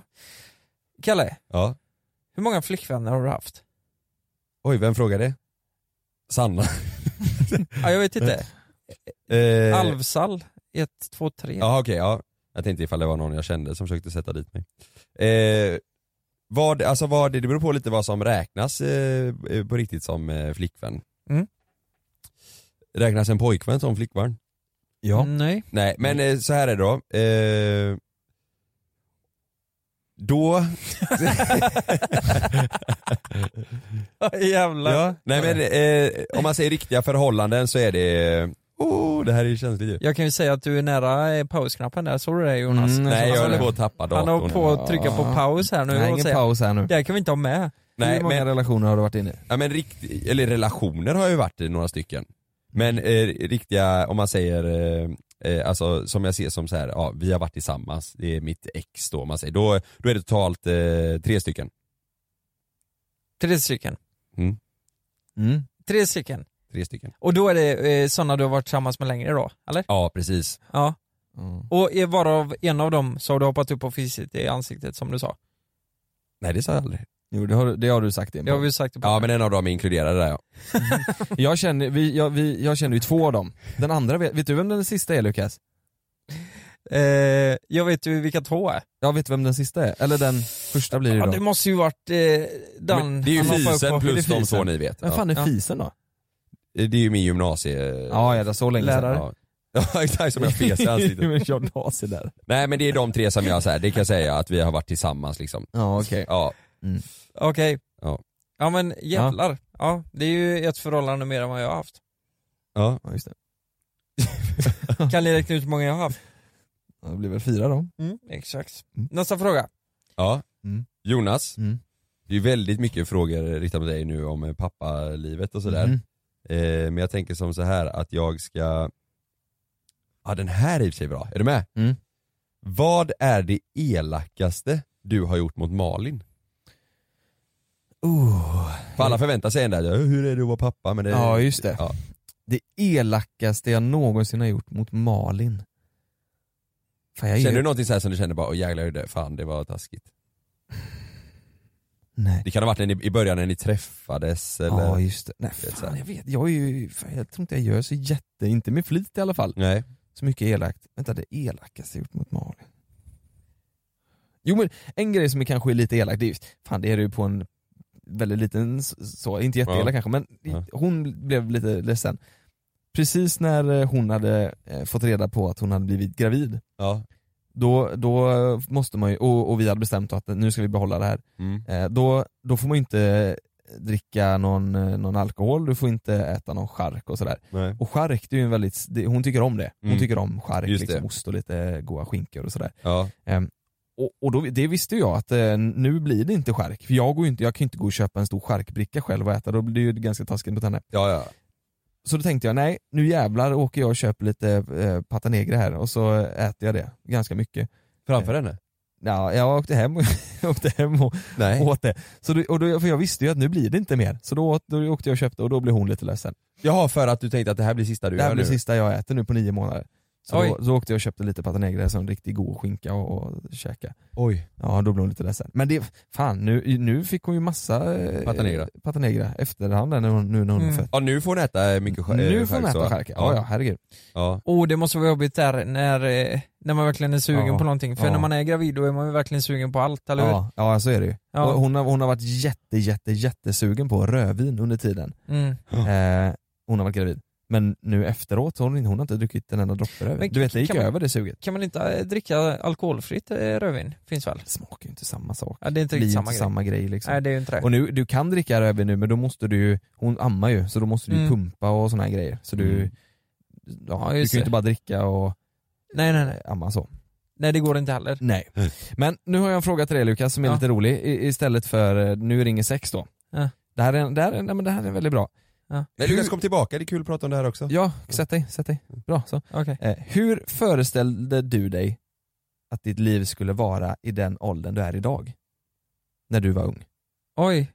Kalle, Ja. hur många flickvänner har du haft? Oj, vem frågar det? Sanna. Ja, jag vet inte. Eh, Alvsall, 1, 2, 3. Ja okej, ja. Jag tänkte ifall det var någon jag kände som försökte sätta dit mig. Eh, vad, alltså vad, det beror på lite vad som räknas eh, på riktigt som eh, flickvän. Mm. Räknas en pojkvän som flickvän? Ja. Nej. Nej men eh, så här är det då. Eh, då... Jävlar. ja, nej men eh, om man säger riktiga förhållanden så är det, oh det här är ju känsligt ju. Jag kan ju säga att du är nära eh, pausknappen där, såg du det Jonas? Mm, Nej jag Han håller på att tappa Han datorn. håller på att trycka på paus här nu Nej, och ingen säga, paus här nu. det här kan vi inte ha med. Nej, Hur många men, relationer har du varit inne i? ja, men rikt, eller relationer har ju varit i några stycken. Men eh, riktiga, om man säger, eh, eh, alltså som jag ser som så här, ja vi har varit tillsammans, det är mitt ex då om man säger, då, då är det totalt eh, tre stycken. Tre stycken. Mm. Mm. Tre stycken. Tre stycken. Och då är det eh, sådana du har varit tillsammans med längre då, eller? Ja precis. Ja. Mm. Och varav en av dem så har du hoppat upp och fisit i ansiktet som du sa. Nej det sa jag aldrig. Jo det har, du- det har du sagt i en Det har vi sagt på. Ja men en av dem är inkluderade där ja. jag, känner, vi, jag, vi, jag känner ju två av dem. Den andra, vet, vet du vem den sista är Lukas? Eh, jag vet ju vilka två är. Jag vet vem den sista är, eller den första blir det Ja, då. det måste ju varit eh, den Men det är ju han hoppade upp fisen på. plus Det är de fisen. två ni vet. Vem Ja. fan är Ja. fisen då? Det är ju min gymnasie... Ja, ja det är så länge Lärare. sedan. Ja, ja exakt som jag fes i ansiktet. Men där. Nej men det är de tre som jag säger, det kan jag säga att vi har varit tillsammans liksom. Ja okej. Ja. Okej. Ja. Ja men jävlar. Ja. det är ju ett förhållande mer än vad jag har haft. Ja. Ja, just det. Kan ni räkna ut hur många jag har haft? Ja, Det blir väl fyra då. Mm, exakt. Mm. Nästa fråga. Ja. Mm. Jonas, Mm. det är ju väldigt mycket frågor riktade mot dig nu om eh, pappalivet och sådär. Mm. Eh, men jag tänker som så här att jag ska, ja den här är i och för sig bra, är du med? Mm. Vad är det elakaste du har gjort mot Malin? Oh. För alla förväntar sig en där, "Ja, hur är det att vara pappa? Men det, Ja just det. Ja. Det elakaste jag någonsin har gjort mot Malin. Fan, Känner gör- du någonting så här som du känner bara, åh jävlar det, fan det var taskigt? Nej. Det kan ha varit ni, i början när ni träffades eller? Ja just det. Nej fan jag vet, jag är ju, fan, jag tror inte jag gör så jätte, inte med flit i alla fall. Nej. Så mycket elakt. Vänta det elakaste jag gjort mot Malin. Jo men en grej som är kanske är lite elak, det är ju, fan det är ju på en väldigt liten, så, inte jätteelak Ja. kanske men Ja. hon blev lite ledsen. Precis när eh, hon hade eh, fått reda på att hon hade blivit gravid, Ja. då, då måste man ju, och, och vi hade bestämt att nu ska vi behålla det här. Mm. Eh, då, då får man ju inte dricka någon, någon alkohol, du får inte äta någon chark och sådär. Nej. Och chark, det är ju en väldigt, det, hon tycker om det. Hon Mm. tycker om chark, liksom, ost och lite goda skinkor och sådär. Ja. Ehm, och, och då, det visste jag att eh, nu blir det inte skärk. För jag, går inte, jag kan ju inte gå och köpa en stor skärkbricka själv och äta, då blir det ju ganska taskigt mot henne. Ja, ja. Så då tänkte jag, nej nu jävlar åker jag och köper lite eh, pata negra här och så äter jag det ganska mycket. Framför henne? Ja, jag åkte hem, åkte hem och Nej. åt det. Så då, och då, för jag visste ju att nu blir det inte mer. Så då, då åkte jag och köpte och då blev hon lite ledsen. Jaha, för att du tänkte att det här blir sista du Det här gör blir nu? sista jag äter nu på nio månader. Så Oj. då, så åkte jag och köpte lite pata negra, som riktigt god skinka och, och käka. Oj. Ja då blev hon lite ledsen. Men det, fan nu, nu fick hon ju massa eh, Pata negra. pata negra efterhand när hon, nu när hon Mm. är född. Ja nu får hon äta mycket skär, Nu får hon äta skärk, ja ja herregud. Ja. Oh, det måste vara jobbigt där när, eh, när man verkligen är sugen Ja. på någonting. För Ja. när man är gravid då är man ju verkligen sugen på allt, eller hur? Ja, ja så är det ju. Ja. Hon, har, hon har varit jätte jätte jättesugen på rödvin under tiden. Mm. Eh, hon har varit gravid. Men nu efteråt så hon, hon har inte druckit en enda droppe rödvin. Men Du vet det gick man- över det suget. Kan man inte eh, dricka alkoholfritt eh, rödvin? Finns väl? Det smakar ju inte samma sak. Ja, det är inte riktigt samma samma grej liksom. Nej det är inte det. Och nu, du kan dricka rödvin nu men då måste du hon ammar ju så då måste du Mm. pumpa och såna här grejer. Så du, Mm. ja, Ja, du kan ju inte bara dricka och Nej nej nej. amma så. Nej det går inte heller. Nej. Men nu har jag en fråga till dig Lukas som är Ja. lite rolig I, istället för eh, nu ringer sex då. Ja. Det här är, det här är, nej, men det här är väldigt bra. Ja. Men Lukas kom tillbaka, det är kul att prata om det här också. Ja, sätt dig, sätt dig. Bra så. Okej. Eh, hur föreställde du dig att ditt liv skulle vara i den åldern du är idag? När du var ung. Oj.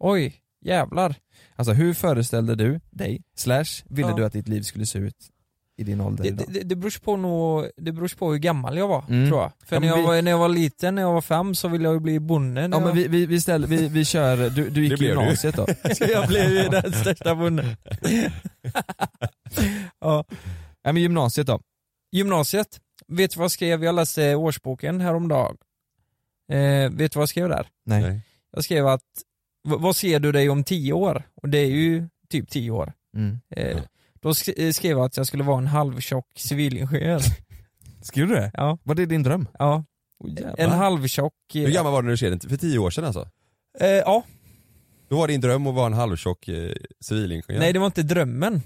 Oj, jävlar. Alltså hur föreställde du dig, slash ville Ja. du att ditt liv skulle se ut i din ålder Det, idag? det, det, beror på nog, det beror på hur gammal jag var, Mm. tror jag. För Ja, när, men jag vi- var, när jag var liten, när jag var fem, så ville jag ju bli bonde. Ja men jag... vi, vi, vi, ställer, vi, vi kör, du, du gick Det i blev du. gymnasiet då? jag blev ju den största bonden. ja. Nej men gymnasiet då? Gymnasiet. Vet du vad jag skrev? Jag läste årsboken häromdagen. Eh, vet du vad jag skrev där? Nej. Nej. Jag skrev att, vad ser du dig om tio år? Och det är ju typ tio år. Mm. Eh, då eh, skrev jag att jag skulle vara en halvtjock civilingenjör. Skrev du det? Ja. Var det din dröm? ja. Oh. En halvtjock... eh, Hur gammal var du när du skrev den? För tio år sedan alltså? Eh, ja. Då var din dröm att vara en halvtjock eh, civilingenjör? Nej det var inte drömmen.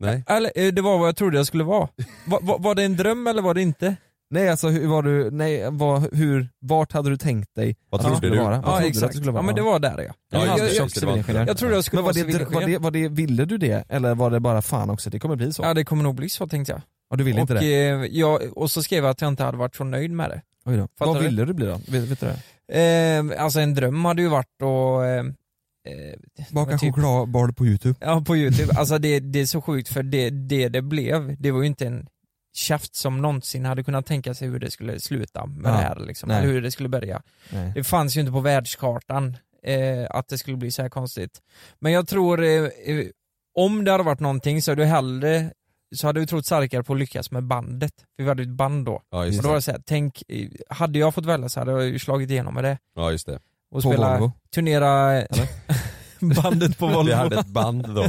Nej. Eller eh, det var vad jag trodde jag skulle vara. Va, va, var det en dröm eller var det inte? Nej alltså hur var du, nej vad, hur, vart hade du tänkt dig Vad att trodde skulle du? vara? Vad Ja trodde du att exakt. du skulle Ja vara? men det var där ja. Ja, jag, jag, det, jag, tjock civilingenjör. jag trodde jag skulle Men var vara det, var, civilingenjör. det, var det, ville du det? Eller var det bara fan också, det kommer bli så? Ja det kommer nog bli så tänkte jag. Och du ville och, inte det? eh, jag, och så skrev jag att jag inte hade varit så nöjd med det. Oj då. fattar Vad du? ville du bli då? Vet, vet du det? Eh, alltså en dröm hade ju varit att eh, eh, men typ- chokladboll på youtube. Ja på youtube, alltså det, det är så sjukt för det, det det blev, det var ju inte en käft som någonsin hade kunnat tänka sig hur det skulle sluta med Ja. det här liksom, Nej. eller hur det skulle börja. Nej. Det fanns ju inte på världskartan eh, att det skulle bli så här konstigt. Men jag tror, eh, eh, om det hade varit någonting så hade jag hellre så hade vi trott starkare på att lyckas med bandet. För vi hade ett band då. Ja Och då var det. det så här, tänk, eh, hade jag fått välja så hade jag ju slagit igenom med det. Ja, just det. Och På spela, Volvo. turnera bandet på Volvo. Vi hade ett band då.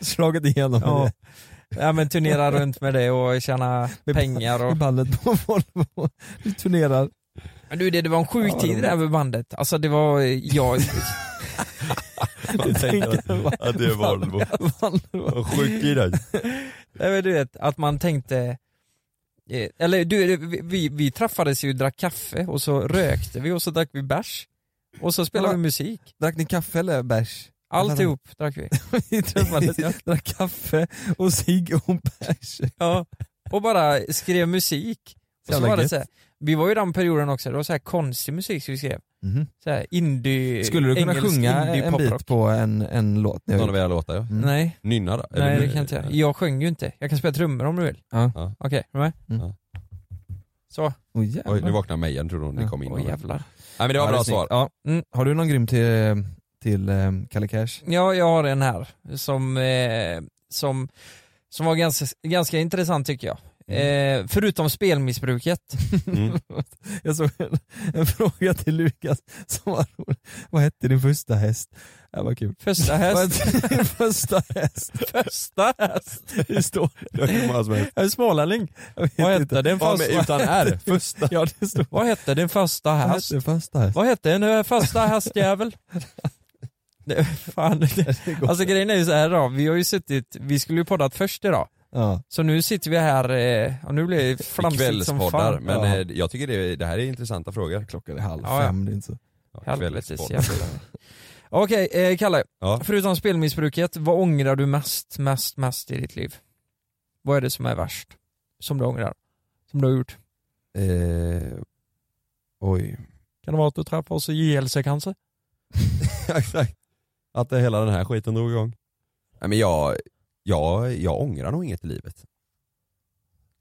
Slagit igenom Ja. det. Ja men turnera runt med det och tjäna Med pengar och... Med bandet på Volvo. Du turnerar. Men du det, det var en sjuk Ja, tid det där med bandet. Alltså det var, jag... Man tänker att, att det är Volvo. Volvo. Sjuk i dig. Nej, men du vet, att man tänkte eh, eller du, vi- vi, träffades ju drack kaffe och så rökte vi och så drack vi bärs. Och så spelade Ja. vi musik. Drack ni kaffe eller bärs? Alltihop drack vi. Vi träffades, drack kaffe och cigg och bärs. Ja. Och bara skrev musik. Och så var det så här, vi var ju i den perioden också, det var så här konstig musik som vi skrev. Mhm. Så här indie, Skulle du kunna engelsk sjunga en bit på en, en låt? Någon av era låtar ja. Mm. Nej, Nynna då? nej det kan jag inte göra. Jag sjöng ju inte. Jag kan spela trummor om du vill. Ja. Ja. Okej, är du med? Mm. Så. Oh, jävlar. Oj, nu vaknar Mejan tror hon det kom in. Åh jävlar. Nej men det var Ja, bra svar. Ja. Mm. Har du någon grym till, till um, Kalle Cash? Ja, jag har en här som, eh, som, som var ganska, ganska intressant tycker jag. Eh, förutom spelmissbruket. Mm. Jag såg en, en fråga till Lukas som var rolig. Vad hette din första häst? Det var kul. Första Vad häst. hette din första häst? Första häst. Det står helst. En smålänning. jag Vad hette Ja, första men utan R. Första. Ja det står. Vad hette din första Vad häst? hette första häst? Vad hette din eh, första hästjävel? Det, fan, det, alltså grejen är ju så här då, vi har ju suttit, vi skulle ju poddat först idag. Ja. Så nu sitter vi här, eh, och nu blir det flamsigt som fan. men Ja. eh, jag tycker det, det här är intressanta frågor. Klockan är halv Ja, ja. fem, det är inte så. Ja, kvällspodd. Okej, eh, Kalle. Ja. Förutom spelmissbruket, vad ångrar du mest, mest, mest i ditt liv? Vad är det som är värst? Som du ångrar? Som du har gjort? Eh, oj. Kan det vara att du träffade oss i JLC kanske? Exakt. Att det hela den här skiten drog igång. Nej men jag, jag, jag ångrar nog inget i livet.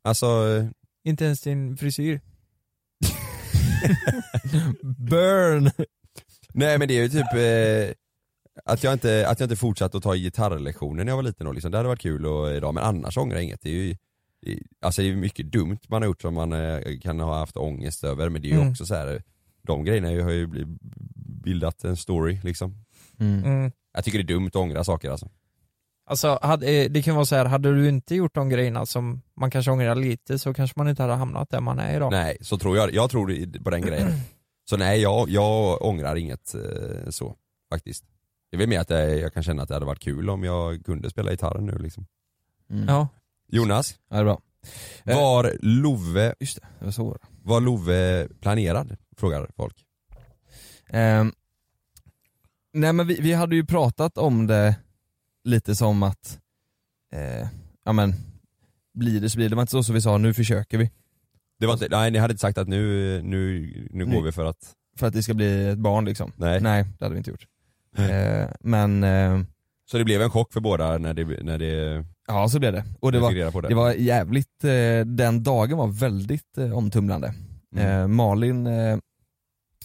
Alltså, Inte ens din frisyr? Burn! nej men det är ju typ eh, att, jag inte, att jag inte fortsatte att ta gitarrlektioner när jag var liten och liksom, det hade varit kul och idag men annars ångrar jag inget. Det är ju Alltså det är mycket dumt man har gjort som man eh, kan ha haft ångest över men det är ju Mm. också så här. de grejerna har ju bildat en story liksom. Mm. Mm. Jag tycker det är dumt att ångra saker alltså. Alltså, hade, eh, det kan vara så här, hade du inte gjort de grejerna som man kanske ångrar lite så kanske man inte hade hamnat där man är idag. Nej, så tror jag. Jag tror på den grejen. Så nej, jag, jag ångrar inget eh, så faktiskt. Det är väl mer att det, jag kan känna att det hade varit kul om jag kunde spela gitarren nu liksom. Mm. Ja. Jonas, Ja, det är bra. Eh, var Love, Just det, det var så. var Love planerad? Frågar folk. Ehm, nej men vi, vi hade ju pratat om det lite som att, eh, ja men, blir det så blir det, det var inte så som vi sa, nu försöker vi. Det var inte, nej ni hade inte sagt att nu, nu, nu går Nej. vi för att, För att det ska bli ett barn liksom. nej. Nej, det hade vi inte gjort. Eh, men, eh, Så det blev en chock för båda när det, när det, ja så blev det. Och det var, fick reda på det? det var jävligt, eh, den dagen var väldigt eh, omtumlande. Mm. Eh, Malin, eh,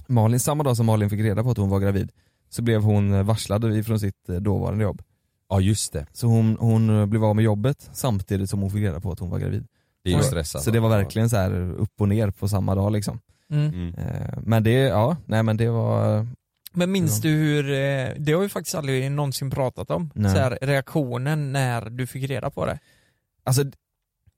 Malin, samma dag som Malin fick reda på att hon var gravid, så blev hon eh, varslad från sitt eh, dåvarande jobb. Ja just det, Så hon, hon eh, blev av med jobbet samtidigt som hon fick reda på att hon var gravid. det är ju Oj. stress alltså. Så det var verkligen så här upp och ner på samma dag liksom. Mm. Mm. Men det, ja, nej men det var, Men minns du hur, det har vi faktiskt aldrig någonsin pratat om, Nej. så här, reaktionen när du fick reda på det. alltså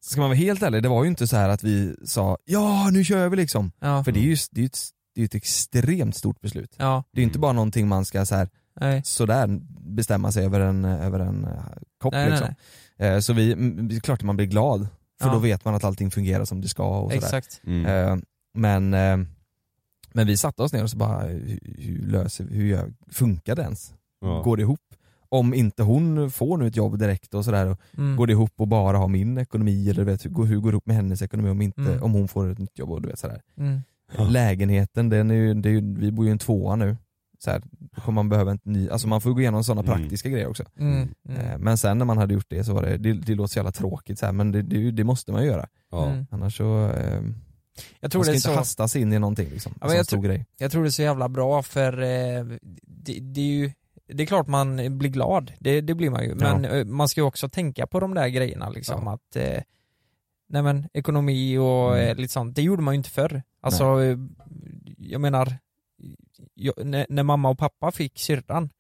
ska man vara helt ärlig, det var ju inte så här att vi sa ja nu kör vi liksom. Ja. För det är ju det är ju ett, det är ju ett extremt stort beslut. Ja, Det är inte bara någonting man ska så här, nej. sådär bestämma sig över en, över en eh, kopp Nej, nej, liksom. Eh, Så vi, det är klart att man blir glad, för Ja. då vet man att allting fungerar som det ska och sådär. Exakt. Mm. Eh, Men, men vi satte oss ner och så bara, hur, hur löser vi, hur gör, funkar det ens? Ja. Går det ihop? Om inte hon får nu ett jobb direkt och sådär, och Mm. går det ihop och bara ha min ekonomi eller vet, hur, går- hur går det ihop med hennes ekonomi om, inte, Mm. om hon får ett nytt jobb och du vet sådär. Mm. Ja. Lägenheten, den är ju, det är ju, vi bor ju i en tvåa nu. Så här, då kommer man behöva en ny, alltså man får gå igenom sådana Mm. praktiska grejer också. Mm. Mm. Eh, Men sen när man hade gjort det så var det, det, det låter så jävla tråkigt så här, men det, det, det måste man ju göra. Ja. Mm. Annars så, eh, Jag tror man ska det är inte så, hastas in i någonting liksom. Ja, jag stor grej. jag tror det är så jävla bra för eh, det, det är ju det är klart man blir glad, det, det blir man ju, men eh, man ska ju också tänka på de där grejerna liksom Ja. att eh, Nej men ekonomi och Mm. eh, lite sånt, det gjorde man ju inte förr. Alltså, eh, jag menar, jag, när, när mamma och pappa fick syrran,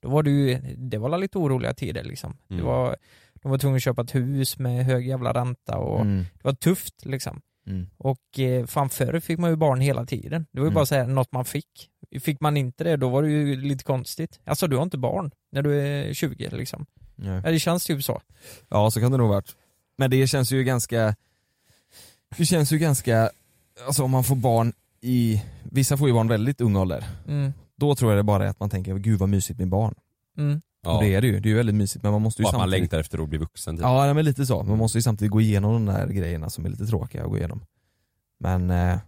då var det ju, det var lite oroliga tider liksom. Det Mm. var, de var tvungna att köpa ett hus med hög jävla ränta och Mm. det var tufft liksom. Mm. Och eh, fan förr fick man ju barn hela tiden. Det var ju Mm. bara så här, något man fick. Fick man inte det, då var det ju lite konstigt. Alltså du har inte barn när du är 20 liksom. Ja, det känns typ så. Ja så kan det nog varit. Men det känns ju ganska, det känns ju ganska, alltså om man får barn i, vissa får ju barn väldigt ung ålder. Mm. Då tror jag det bara är att man tänker, gud vad mysigt med barn. Mm. Ja. Och det är det ju, det är ju väldigt mysigt men man måste ju Och att man samtidigt längtar efter att bli vuxen typ. Ja men lite så, man måste ju samtidigt gå igenom de där grejerna som är lite tråkiga att gå igenom. Men eh,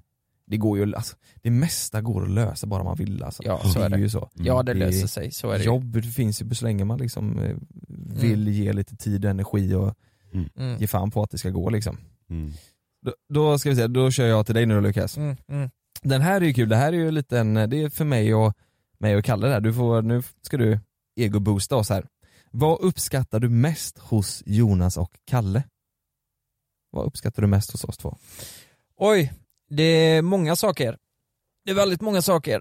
det går ju, alltså, det mesta går att lösa bara man vill alltså. Ja, så är det. ju så. Ja det Det- löser sig, så är det. Jobb det finns ju så länge man liksom eh, vill ge lite tid och energi och Mm. ge fan på att det ska gå liksom. Mm. Då, då ska vi se, då kör jag till dig nu då Lukas. Mm. Mm. Den här är ju kul, det här är ju lite en, det är för mig och, mig och Kalle där. Du får, nu ska du ego-boosta oss här. Vad uppskattar du mest hos Jonas och Kalle? Vad uppskattar du mest hos oss två? Oj, det är många saker. Det är väldigt många saker.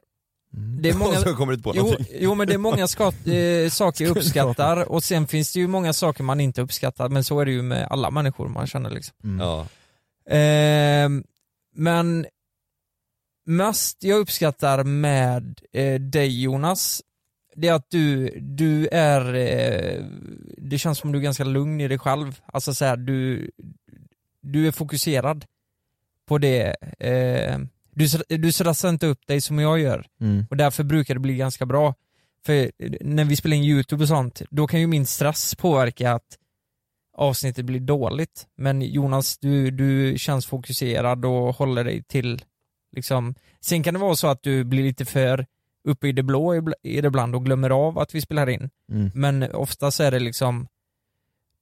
Det är många... Och så kommer du på Jo, jo men det är många ska, eh, saker jag uppskattar och sen finns det ju många saker man inte uppskattar men så är det ju med alla människor man känner liksom. Mm. Ja. Ehm, men mest jag uppskattar med eh, dig Jonas, det är att du, du är, eh, det känns som du är ganska lugn i dig själv. Alltså så här, du, du är fokuserad på det. Du, du stressar inte upp dig som jag gör. Mm. Och därför brukar det bli ganska bra. För när vi spelar in YouTube och sånt, då kan ju min stress påverka att avsnittet blir dåligt. Men Jonas, du, du känns fokuserad och håller dig till liksom, sen kan det vara så att du blir lite för uppe i det blå ibland och glömmer av att vi spelar in. Mm. Men oftast är det liksom,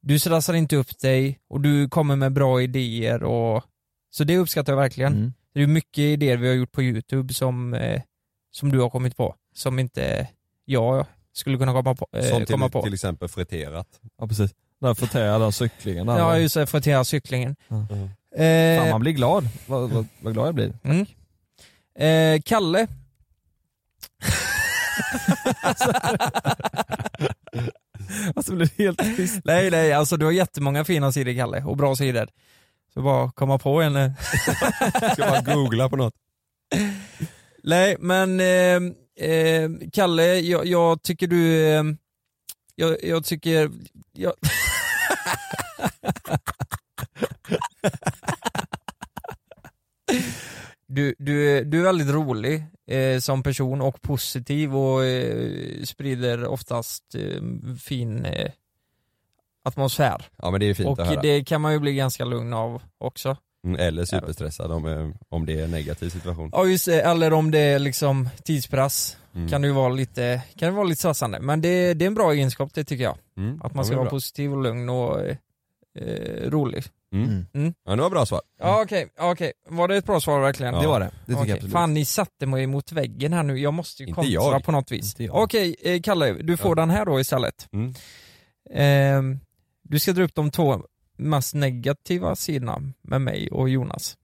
du stressar inte upp dig och du kommer med bra idéer och så det uppskattar jag verkligen. Mm. Det är mycket idéer vi har gjort på YouTube som, eh, som du har kommit på, som inte jag skulle kunna komma på. Eh, Som komma till, på. till exempel friterat. Ja precis. Där fåtöljen, den cyklingen där. Ja just det, frottera cyklingen. Ja. Eh, Fan man blir glad, vad, vad, vad glad jag blir. Mm. Eh, Kalle. alltså blir helt tyst. Nej nej, alltså du har jättemånga fina sidor Kalle, och bra sidor. Så bara komma på en. eh. Ska bara googla på något. Nej men eh, eh, Kalle, jag, jag tycker du, eh, jag, jag tycker, jag... Du, du, du är väldigt rolig eh, som person och positiv och eh, sprider oftast eh, fin eh, atmosfär. Ja men det är fint och att höra. det kan man ju bli ganska lugn av också. Mm, Eller superstressad om, eh, om det är en negativ situation. Ja just det, eller om det är liksom tidspress Mm. kan det ju vara lite, kan det vara lite stressande. Men det, det är en bra egenskap det tycker jag. Mm. Att man Ja, ska vara bra. positiv och lugn och eh, rolig. Mm. Mm. Ja det var bra svar. Ja okej, okej. Var det ett bra svar verkligen? Ja. Det var det. Det tycker jag Okej. absolut. Fan ni satte mig mot väggen här nu, jag måste ju Inte kontra jag. på något vis. Inte jag. Okej, eh, Kalle, du får Ja. den här då istället. Mm. Ehm, du ska dra upp de två mest negativa sidorna med mig och Jonas.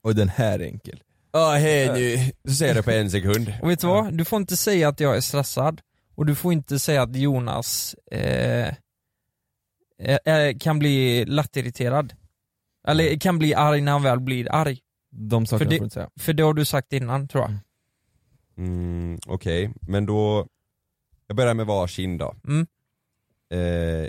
Och den här är enkel. Ja hej nu, du säger det på en sekund. Och vet du vad? Du får inte säga att jag är stressad och du får inte säga att Jonas eh, eh, eh, kan bli lättirriterad. Eller kan bli arg när han väl blir arg. De För sakerna det- får du inte säga. För det har du sagt innan tror jag. Mm, Okej, men då, jag börjar med varsin då. Mm. Eh,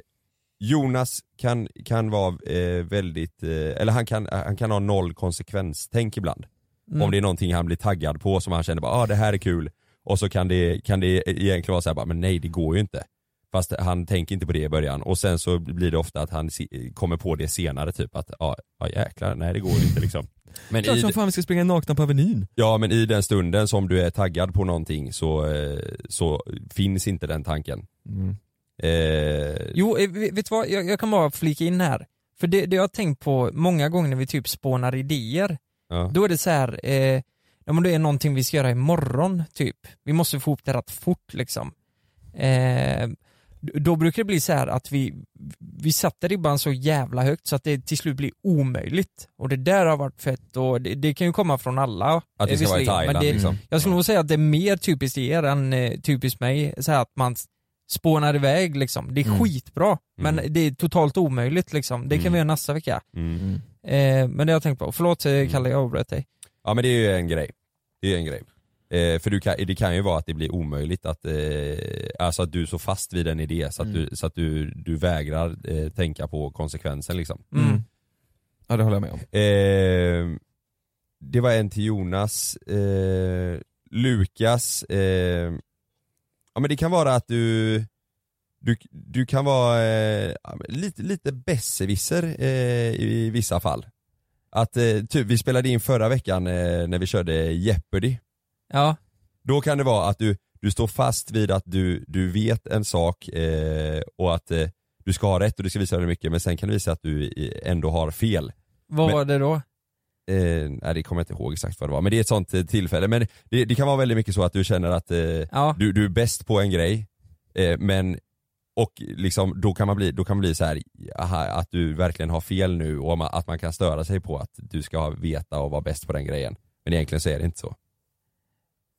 Jonas kan, kan vara eh, väldigt, eh, eller han kan, han kan ha noll konsekvenstänk ibland. Mm. Om det är någonting han blir taggad på som han känner bara, ah, det här är kul. Och så kan det, kan det egentligen vara så här, bara, men nej det går ju inte. Fast han tänker inte på det i början och sen så blir det ofta att han kommer på det senare typ att, ja ah, jäklar, nej det går inte liksom. Men Klart som fan vi ska springa nakna på Avenyn. ja men i den stunden som du är taggad på någonting så, eh, så finns inte den tanken. Mm. Eh, Jo, eh, vet du vad? Jag, jag kan bara flika in här. För det, det jag har tänkt på många gånger när vi typ spånar idéer, ja. då är det så här, eh, ja men det är någonting vi ska göra imorgon typ. Vi måste få ihop det rätt fort liksom. Eh, då brukar det bli så här att vi, vi sätter ribban så jävla högt så att det till slut blir omöjligt. Och det där har varit fett och det, det kan ju komma från alla. Att det eh, ska vara i Thailand men det, liksom. Jag skulle nog säga att det är mer typiskt er än eh, typiskt mig, så att man spånar iväg liksom. Det är Mm. skitbra, men Mm. det är totalt omöjligt liksom. Det kan Mm. vi göra nästa vecka. Mm. Eh, men det har jag tänkt på. Förlåt eh, Kalle, jag avbröt dig. Ja men det är ju en grej. Det är en grej. Eh, för du kan, det kan ju vara att det blir omöjligt att, eh, alltså att du är så fast vid en idé så att, Mm. du, så att du, du vägrar eh, tänka på konsekvensen liksom. Mm. Ja det håller jag med om. Eh, det var en till Jonas, eh, Lukas, eh, ja men det kan vara att du, du, du kan vara eh, lite, lite besserwisser eh, i vissa fall. Att eh, typ, vi spelade in förra veckan eh, när vi körde Jeopardy. Ja. Då kan det vara att du, du står fast vid att du, du vet en sak eh, och att eh, du ska ha rätt och du ska visa väldigt mycket men sen kan det visa att du ändå har fel. Vad Men- var det då? Eh, nej det kommer jag inte ihåg exakt vad det var men det är ett sånt eh, tillfälle. Men det, det kan vara väldigt mycket så att du känner att eh, Ja. du, du är bäst på en grej eh, men och liksom, då kan man bli, då kan man bli så här, aha, att du verkligen har fel nu och att man kan störa sig på att du ska veta och vara bäst på den grejen. Men egentligen så är det inte så.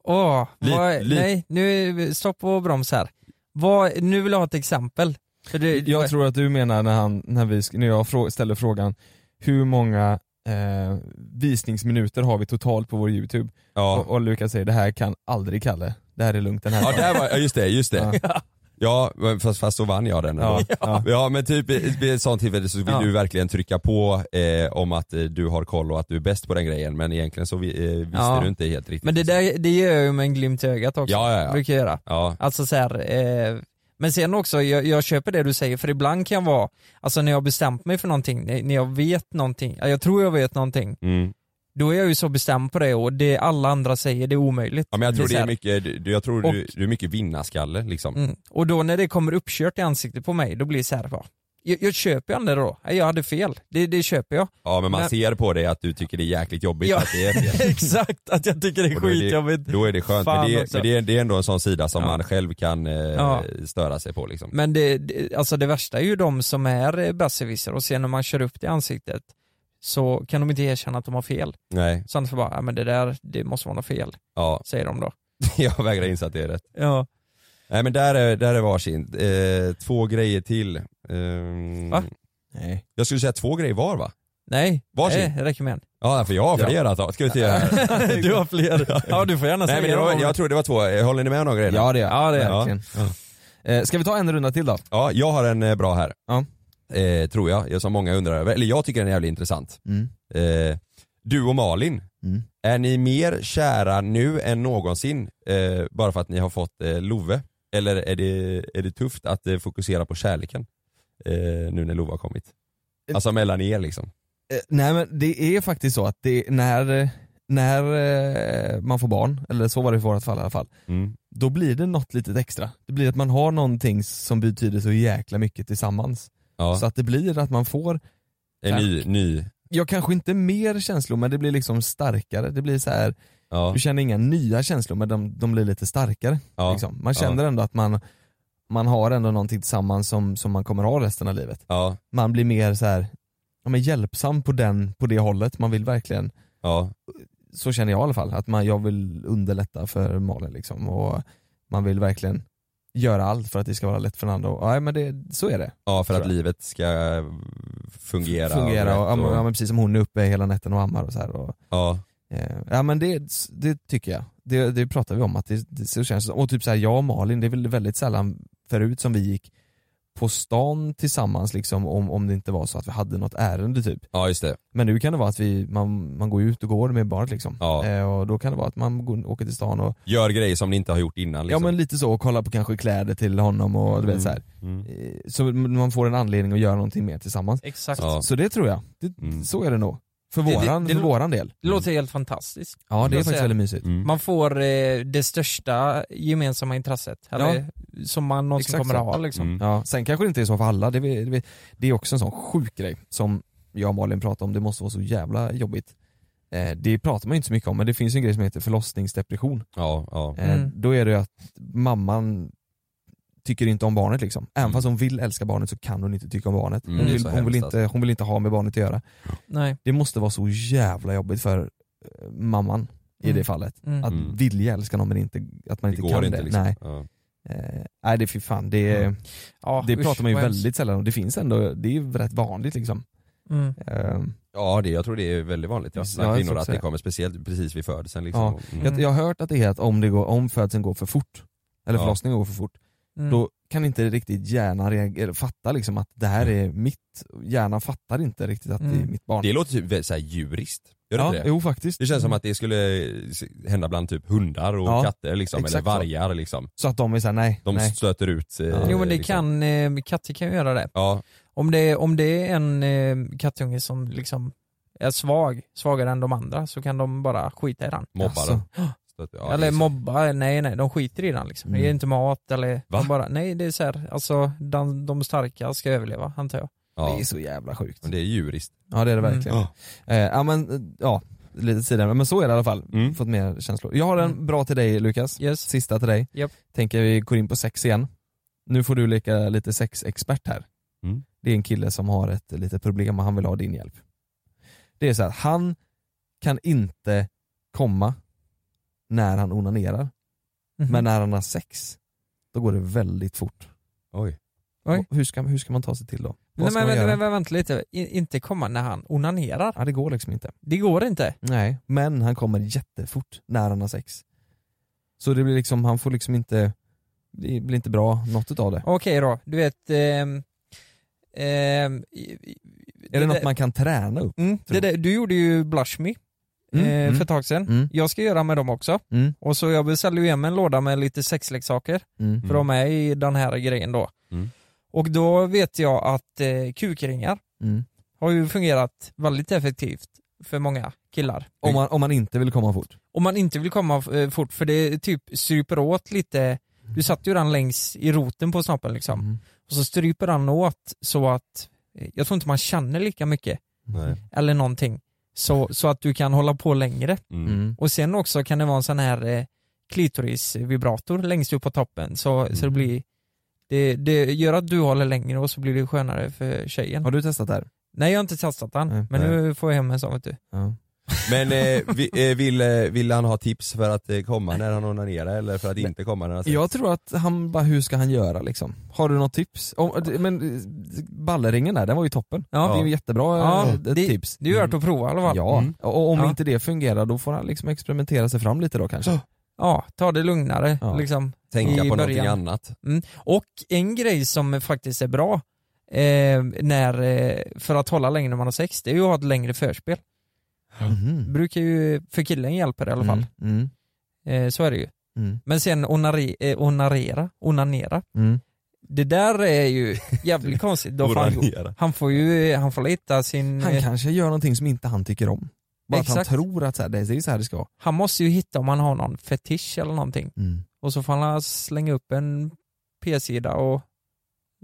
Åh, Li- vad, li- nej, nu, stopp och broms här. Vad, nu vill jag ha ett exempel. För det, Jag tror att du menar när, han, när, vi, när jag frå, ställer frågan hur många eh, visningsminuter har vi totalt på vår youtube? Ja. Och, och Lukas säger det här kan aldrig Kalle. Det här är lugnt den här Ja, där var, ja just det, just det. Ja. Ja, fast, fast så vann jag den Ja, ändå. ja. ja men typ i ett sånt tillfälle så vill Ja. du verkligen trycka på eh, om att eh, du har koll och att du är bäst på den grejen men egentligen så vi, eh, visste Ja. du inte helt riktigt. Men det där, det gör jag ju med en glimt i ögat också. Ja, ja, ja. Brukar jag göra. Ja, Alltså så här, eh, men sen också, jag, jag köper det du säger, för ibland kan jag vara, alltså när jag har bestämt mig för någonting, när jag vet någonting, ja, jag tror jag vet någonting, mm. då är jag ju så bestämd på det och det alla andra säger, det är omöjligt. ja men jag tror det så är mycket, du- jag tror du, Och- du är mycket vinnarskalle liksom. Mm. Och då när det kommer uppkört i ansiktet på mig, då blir det så här, va, jag, jag köper ju ändå då, jag hade fel, det, det köper jag. Ja men man Men- ser på dig att du tycker det är jäkligt jobbigt Ja, att det är fel. exakt, att jag tycker det är Och då det- skitjobbigt. Då är det skönt, Fan men, det, men det, är, det är ändå en sån sida som Ja. man själv kan eh, Ja. störa sig på liksom. Men det, det, alltså det värsta är ju de som är eh, besserwisser och sen när man kör upp det i ansiktet så kan de inte erkänna att de har fel. Nej, Så för bara, men det där, det måste vara något fel, ja, säger de då. jag vägrar inse att det är rätt. Ja. Nej men där är, där är varsin. Eh, två grejer till. Ehm, Va? Nej. Jag skulle säga två grejer var va? Nej, Varsin. nej, det räcker med en. Ja för jag har flera ja. Ska vi se här. du har fler. Ja du får gärna säga Nej men var, jag tror det var två, Eh, håller ni med om de grejerna? Ja det är Ja det är Ja. verkligen. Eh, ska vi ta en runda till då? Ja, jag har en eh, bra här. Ja. Eh, tror jag, jag som många undrar över. Eller jag tycker den är jävligt intressant. Mm. Eh, du och Malin, Mm. är ni mer kära nu än någonsin eh, bara för att ni har fått eh, Love? Eller är det, är det tufft att eh, fokusera på kärleken eh, nu när Love har kommit? Alltså mellan er liksom. Eh, nej men det är faktiskt så att det, när, eh, när eh, man får barn, eller så var det i vårt fall i alla fall, Mm. då blir det något litet extra. Det blir att man har någonting som betyder så jäkla mycket tillsammans. Ja. Så att det blir att man får, En ny, ny, ja kanske inte mer känslor men det blir liksom starkare. Det blir så här ja. du känner inga nya känslor men de, de blir lite starkare. Ja. Liksom. Man känner ändå att man, man har ändå någonting tillsammans som, som man kommer ha resten av livet. Ja, Man blir mer så här, ja, men hjälpsam på, den, på det hållet, man vill verkligen ja, så känner jag i alla fall, att man, jag vill underlätta för Malin liksom och man vill verkligen göra allt för att det ska vara lätt för den andra. Och, ja, men det, så är det. ja för att livet ska fungera. Fungera och, ja, men- ja, men precis som hon är uppe hela natten och ammar och så här. Och, ja, eh, ja men det, det tycker jag. Det, det pratar vi om att det, det så känns det. Och typ så här, jag och Malin, det är väl väldigt sällan förut som vi gick på stan tillsammans liksom om, om det inte var så att vi hade något ärende typ. ja just det. Men nu kan det vara att vi, man, man går ut och går med barnet liksom. Ja. Eh, och då kan det vara att man går, åker till stan och Gör grejer som ni inte har gjort innan liksom. Ja men lite så, och kolla på kanske kläder till honom och du vet så här. Mm. Eh, Så man får en anledning att göra någonting mer tillsammans. Exakt. Ja. Så det tror jag, det, Mm. så är det nog. För Det- det- våran, det för våran del. Det låter helt fantastiskt. Ja det är faktiskt väldigt mysigt. Mm. Man får eh, det största gemensamma intresset, eller, som man någonsin Exakt kommer så. att ha liksom. Mm. Ja, sen kanske det inte är så för alla, det, är- det, är- det är också en sån sjuk grej som jag och Malin pratade om, det måste vara så jävla jobbigt. Eh, det pratar man ju inte så mycket om men det finns en grej som heter förlossningsdepression. Ja, ja. Eh, Mm. Då är det ju att mamman tycker inte om barnet liksom. Även Mm. fast hon vill älska barnet så kan hon inte tycka om barnet. Mm, Hon, vill, hon, vill inte, hon vill inte ha med barnet att göra. Nej. Det måste vara så jävla jobbigt för eh, mamman i Mm. det fallet. Mm. Att Mm. vilja älska någon men inte, att man Det inte kan inte det. liksom. Nej. Ja. Eh, nej det är fan, det, Mm. Ja, det usch, pratar man ju väldigt sällan om. Det finns ändå, det är ju rätt vanligt liksom. Mm. Eh, Ja det, jag tror det är väldigt vanligt ja. Ja, Bland kvinnor att det kommer speciellt precis vid födelsen liksom. Ja. Mm. jag, jag har hört att det är att om, det går, om födseln går för fort, eller Ja. förlossningen går för fort, Mm. då kan inte riktigt hjärnan reagera, fatta liksom att det här är mitt, hjärnan fattar inte riktigt att det är Mm. mitt barn. Det låter typ så här djuriskt. Gör det ja, inte det? jo faktiskt. Det känns som att det skulle hända bland typ hundar och Ja, katter liksom, eller exakt så. vargar liksom. Så att de är såhär, nej, De nej. stöter ut eh, Ja. Jo men det liksom. kan, eh, katter kan ju göra det. Ja, Om det, om det är en eh, kattunge som liksom är svag, svagare än de andra, så kan de bara skita i den. mobbar Alltså. den. Stöter, ja, det eller är så. mobba, nej nej, de skiter i den liksom. Mm. De ger inte mat eller, Va? de bara, nej det är så här, alltså de, de starka ska överleva antar jag. Ja. Det är så jävla sjukt. Men det är djuriskt. Ja det är det Mm. verkligen. Ja. Eh, ja men, ja, lite sidan, men så är det i alla fall. Mm. Fått mer känslor. Jag har en Mm. bra till dig Lukas, Yes. sista till dig. Japp. Tänker vi går in på sex igen. Nu får du leka lite sexexpert här. Mm. Det är en kille som har ett litet problem och han vill ha din hjälp. Det är så att han kan inte komma när han onanerar, Mhm. men när han har sex, då går det väldigt fort. Oj. Oj. Hur, ska, hur ska man ta sig till då? Vad Nej, ska men, men, göra? men, vänta lite, I, inte komma när han onanerar. Ja, det går liksom inte. Det går inte. Nej, men han kommer jättefort när han har sex. Så det blir liksom, han får liksom inte, det blir inte bra något utav det. Okej då, du vet... ehm, ehm, Är det något man kan träna upp? Mm, det där, du gjorde ju Blush Me Mm, eh, mm. för ett tag sedan. Mm. Jag ska göra med dem också. Mm. Och så jag beställde ju hem en låda med lite sexleksaker Mm. för att ha med i den här grejen då. Mm. Och då vet jag att eh, kukringar Mm. har ju fungerat väldigt effektivt för många killar. Om, man, om man inte vill komma fort. Om man inte vill komma eh, fort för det typ stryper åt lite, du satte ju den längs i roten på snoppen liksom. Mm. Och så stryper den åt så att, eh, jag tror inte man känner lika mycket. Nej. Eller någonting. Så, så att du kan hålla på längre. Mm. Och sen också kan det vara en sån här eh, klitorisvibrator längst upp på toppen så, så det Mm. blir det, det gör att du håller längre och så blir det skönare för tjejen. Har du testat det här? Nej jag har inte testat den, Nej. men nu får jag hem en sån vet du. Ja. Men eh, vi, eh, vill, eh, vill han ha tips för att eh, komma när han onanerar eller för att inte komma när han sex? Jag tror att han bara, hur ska han göra liksom? Har du något tips? Om, men eh, balleringen där, den var ju toppen. Ja. Det är ju jättebra Ja, eh, det- tips. Det är ju värt att prova i alla fall. Ja, Mm. och om Ja. inte det fungerar då får han liksom experimentera sig fram lite då kanske. Ja, ta det lugnare Ja. liksom. Tänka i på någonting början. annat. Mm. Och en grej som faktiskt är bra eh, när, eh, för att hålla längre när man har sex, det är ju att ha ett längre förspel. Mhm. brukar ju, för killen hjälper det i alla fall. Mm. Eh, så är det ju. Mm. Men sen onare, eh, onarera, onanera, Mm. det där är ju jävligt konstigt. Då får han, han får ju, han får hitta sin... Han eh, kanske gör någonting som inte han tycker om. Bara att Exakt. han tror att så här, det är så här det ska vara. han måste ju hitta om han har någon fetisch eller någonting. Mm. Och så får han slänga upp en p-sida och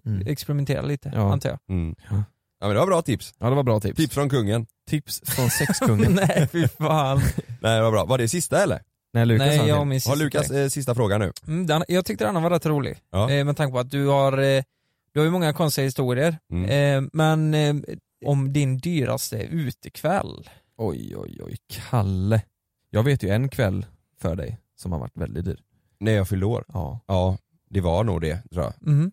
Mm. experimentera lite, Ja. antar jag. Mm. Ja. Ja men det var bra tips. Ja det var bra tips. Tips från kungen. Tips från sexkungen. Nej fy fan. Nej det var bra. Var det sista eller? Nej Lukas Nej, jag har min sista Har Lukas eh, sista fråga nu? Mm, den, jag tyckte den var rätt rolig. Ja. Eh, med tanke på att du har, eh, du har ju många konstiga historier. Mm. Eh, men eh, om din dyraste utekväll. Oj oj oj, Kalle. Jag vet ju en kväll för dig som har varit väldigt dyr. När jag fyllde år? Ja. Ja, det var nog det tror jag. Mm.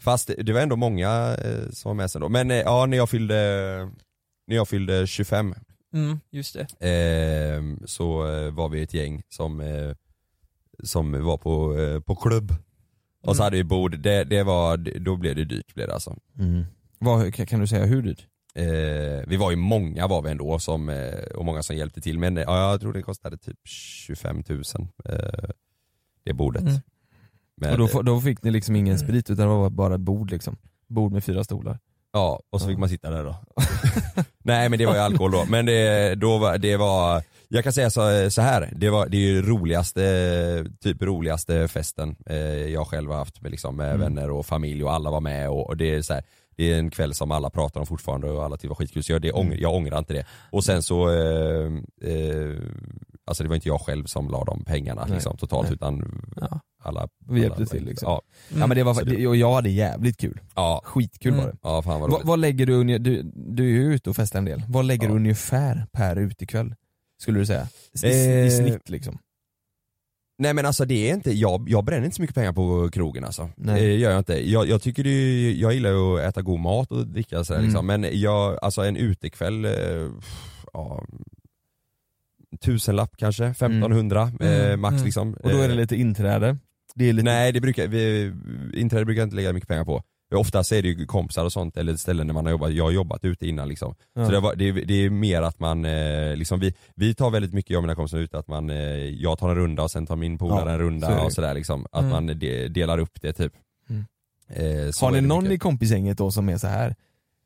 Fast det, det var ändå många eh, som var med sen då. Men eh, ja, när jag fyllde, när jag fyllde 25 Mm, just det. eh, så eh, var vi ett gäng som, eh, som var på, eh, på klubb. Och så Mm. hade vi bord, det, det var, då blev det dyrt blev det alltså. Mm. Vad, kan kan du säga hur dyrt? Eh, vi var ju många var vi ändå som, eh, och många som hjälpte till men eh, ja, jag tror det kostade typ 25 000 eh, det bordet. Mm. Men, och då, då fick ni liksom ingen sprit utan det var bara ett bord liksom. Bord med fyra stolar. Ja, och så fick man sitta där då. Nej men det var ju alkohol då, men det, då var, det var, jag kan säga så, så här. det, var, det är ju roligaste, typ roligaste festen eh, jag själv har haft med, liksom, med Mm. vänner och familj och alla var med och, och det är så här, det är en kväll som alla pratar om fortfarande och alla tycker var skitkul så jag, det, ång, jag ångrar inte det. Och sen så, eh, eh, alltså det var inte jag själv som la de pengarna Nej. liksom, totalt Nej. utan Ja. alla Vi hjälpte alla- till liksom. Ja, Ja men det var, det- det, och jag hade jävligt kul. ja, Skitkul Mm. var det. ja fan vad Va, vad lägger du, du, du är ju ute och festar en del. Vad lägger Ja. du ungefär per utekväll? Skulle du säga? I, Eh, i snitt liksom. Nej men alltså det är inte, jag, jag bränner inte så mycket pengar på krogen alltså. Nej. Det gör jag inte. Jag, jag tycker det är, jag gillar ju att äta god mat och dricka sådär Mm. liksom. Men jag, alltså en utekväll, eh, ja, tusenlapp kanske, 1500 eh, Mm, max mm. liksom. Och då är det Eh, lite inträde. Det är lite, Nej det brukar, vi, inträde brukar jag inte lägga mycket pengar på. Oftast är det ju kompisar och sånt eller ställen där man har jobbat, jag har jobbat ute innan liksom. Ja. Så det, var, det, är- det är mer att man, eh, liksom vi, vi tar väldigt mycket, jag och mina kompisar ute, att man, eh, jag tar en runda och sen tar min polare Ja, en så runda det. och sådär liksom. Att Mm. man de, delar upp det typ. Mm. Eh, så har ni det någon mycket. i kompisgänget då som är så här?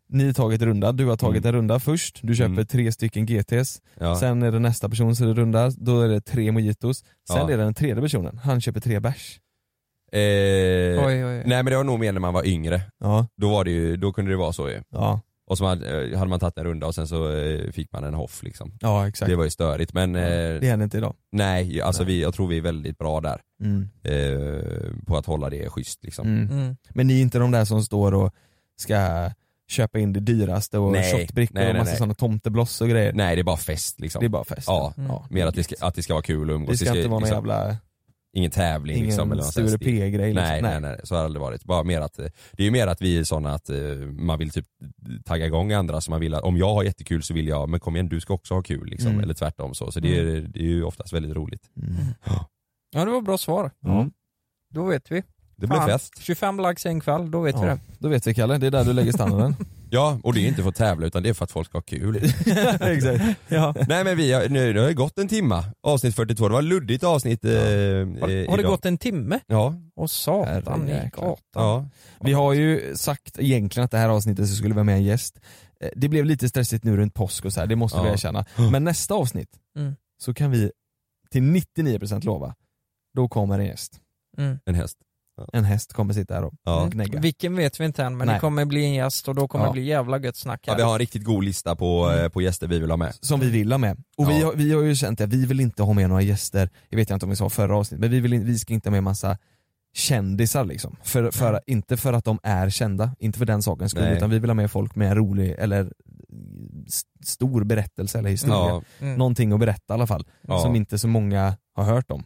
Ni har tagit runda, du har tagit Mm. en runda först, du köper Mm. tre stycken GTs, ja. sen är det nästa person som är runda, då är det tre mojitos, sen Ja. är det den tredje personen, han köper tre bärs. eh, Oj, oj, oj. Nej men det var nog mer när man var yngre. Ja, Då, var det ju, då kunde det vara så ju. ja, Och så hade, eh, hade man tagit en runda och sen så eh, fick man en hoff liksom. ja exakt. Det var ju störigt men Ja, eh, det händer inte idag. nej, alltså Nej. Vi, jag tror vi är väldigt bra där. Mm. Eh, på att hålla det schysst liksom. Mm. Mm. Men ni är inte de där som står och ska köpa in det dyraste och Nej, shotbrickor nej, och massa sådana tomtebloss och grejer. Nej det är bara fest liksom. Det är bara fest. Ja, Mm. ja. mer att det, ska, att det ska vara kul och umgås. Det ska inte vara någon liksom, jävla, Ingen tävling ingen liksom. Något Sture. P-grej liksom. Nej, nej nej så har det aldrig varit. Bara mer att, eh, det är ju mer att vi är sådana att eh, man vill typ tagga igång andra så man vill att, om jag har jättekul så vill jag, men kom igen du ska också ha kul liksom. Mm. Eller tvärtom så. Så det är, det är ju oftast väldigt roligt. Mm. Ja det var bra svar. Ja. Då vet vi. Det blev Fan, fest. 25 likes en kväll, då vet vi det. då vet vi Kalle, det är där du lägger standarden. Ja, och det är inte för att tävla utan det är för att folk ska ha kul. Exakt. Ja. Nej men vi har, nu, det har ju gått en timma, avsnitt 42, det var ett luddigt avsnitt eh, Har, eh, har det idag. gått en timme? Ja, Och satan i Herrejäklar. gatan. ja. Vi har ju sagt egentligen att det här avsnittet så skulle vi vara med en gäst. Eh, Det blev lite stressigt nu runt påsk och så här, det måste vi Ja. erkänna. Men nästa avsnitt Mm. så kan vi till 99% lova, då kommer en gäst. Mm. En häst. En häst kommer sitta här och Ja. gnägga. Vilken vet vi inte än men Nej. det kommer bli en gäst och då kommer Ja. det bli jävla gött snack Ja, här. vi har en riktigt god lista på, eh, på gäster vi vill ha med. Som vi vill ha med. Och vi, Ja. har, vi har ju känt det, vi vill inte ha med några gäster, jag vet inte om vi sa förra avsnittet, men vi, vill, vi ska inte ha med massa kändisar liksom. För, för, inte för att de är kända, inte för den sakens skull, Nej. utan vi vill ha med folk med en rolig eller stor berättelse eller historia. Ja. Mm. Någonting att berätta i alla fall, Ja. som inte så många har hört om.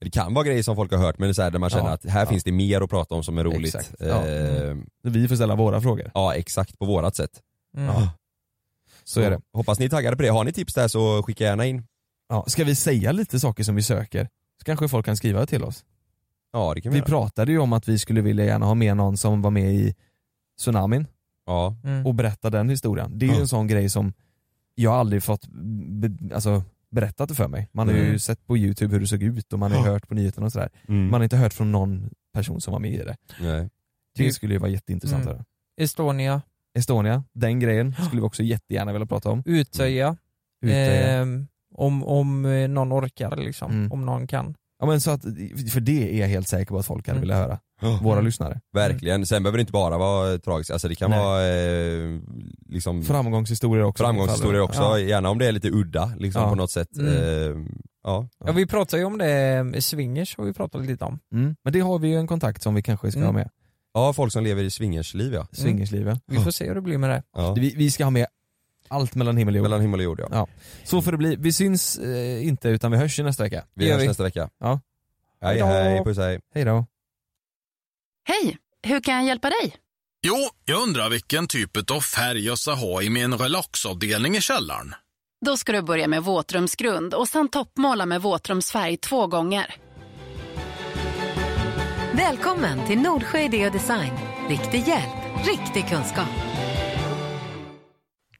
Det kan vara grejer som folk har hört men det är så här, där man känner Ja. att här Ja. finns det mer att prata om som är roligt. Exakt. Ja. Eh, Så vi får ställa våra frågor. ja exakt, på vårat sätt. Mm. Ja. Så är det. Hoppas ni är taggade på det. Har ni tips där så skicka gärna in. Ja, ska vi säga lite saker som vi söker? Så kanske folk kan skriva till oss. Ja det kan vi, Vi göra. pratade ju om att vi skulle vilja gärna ha med någon som var med i tsunamin Ja. Mm. och berätta den historien. Det är ju Ja. en sån grej som jag aldrig fått alltså, berättat det för mig. Man har ju Mm. sett på youtube hur det såg ut och man har hört på nyheterna och sådär. Mm. Man har inte hört från någon person som var med i det. Nej. Det skulle ju vara jätteintressant Mm. att höra. Estonia, Estonia, den grejen skulle vi också jättegärna vilja prata om. Utöja, Utöja. ehm, om, om eh, någon orkar liksom, Mm. om någon kan. Ja men så att, för det är jag helt säker på att folk hade Mm. velat höra. Ja. Våra lyssnare. Verkligen, sen behöver det inte bara vara tragiskt, alltså det kan Nej. vara eh, liksom Framgångshistorier också. framgångshistorier också, Ja. gärna om det är lite udda liksom Ja. på något sätt. Mm. Eh, ja. Ja vi pratade ju om det, eh, swingers har vi pratat lite om. Mm. Men det har vi ju en kontakt som vi kanske ska Mm. ha med. ja, folk som lever i swingersliv ja. Swingersliv ja. Vi får se hur det blir med det. ja. Vi, vi ska ha med allt mellan himmel och jord. Mellan himmel och jord ja. Ja. Så får det bli. Vi syns eh, inte utan vi hörs ju nästa vecka. Vi hörs vi. nästa vecka. Ja. Hej hej, puss hej. Hej då. Hej, hur kan jag hjälpa dig? Jo, jag undrar vilken typ av färg jag ska ha i min relaxavdelning i källaren. Då ska du börja med våtrumsgrund och sen toppmåla med våtrumsfärg två gånger. Välkommen till Nordsjö Idé och Design. Riktig hjälp, riktig kunskap.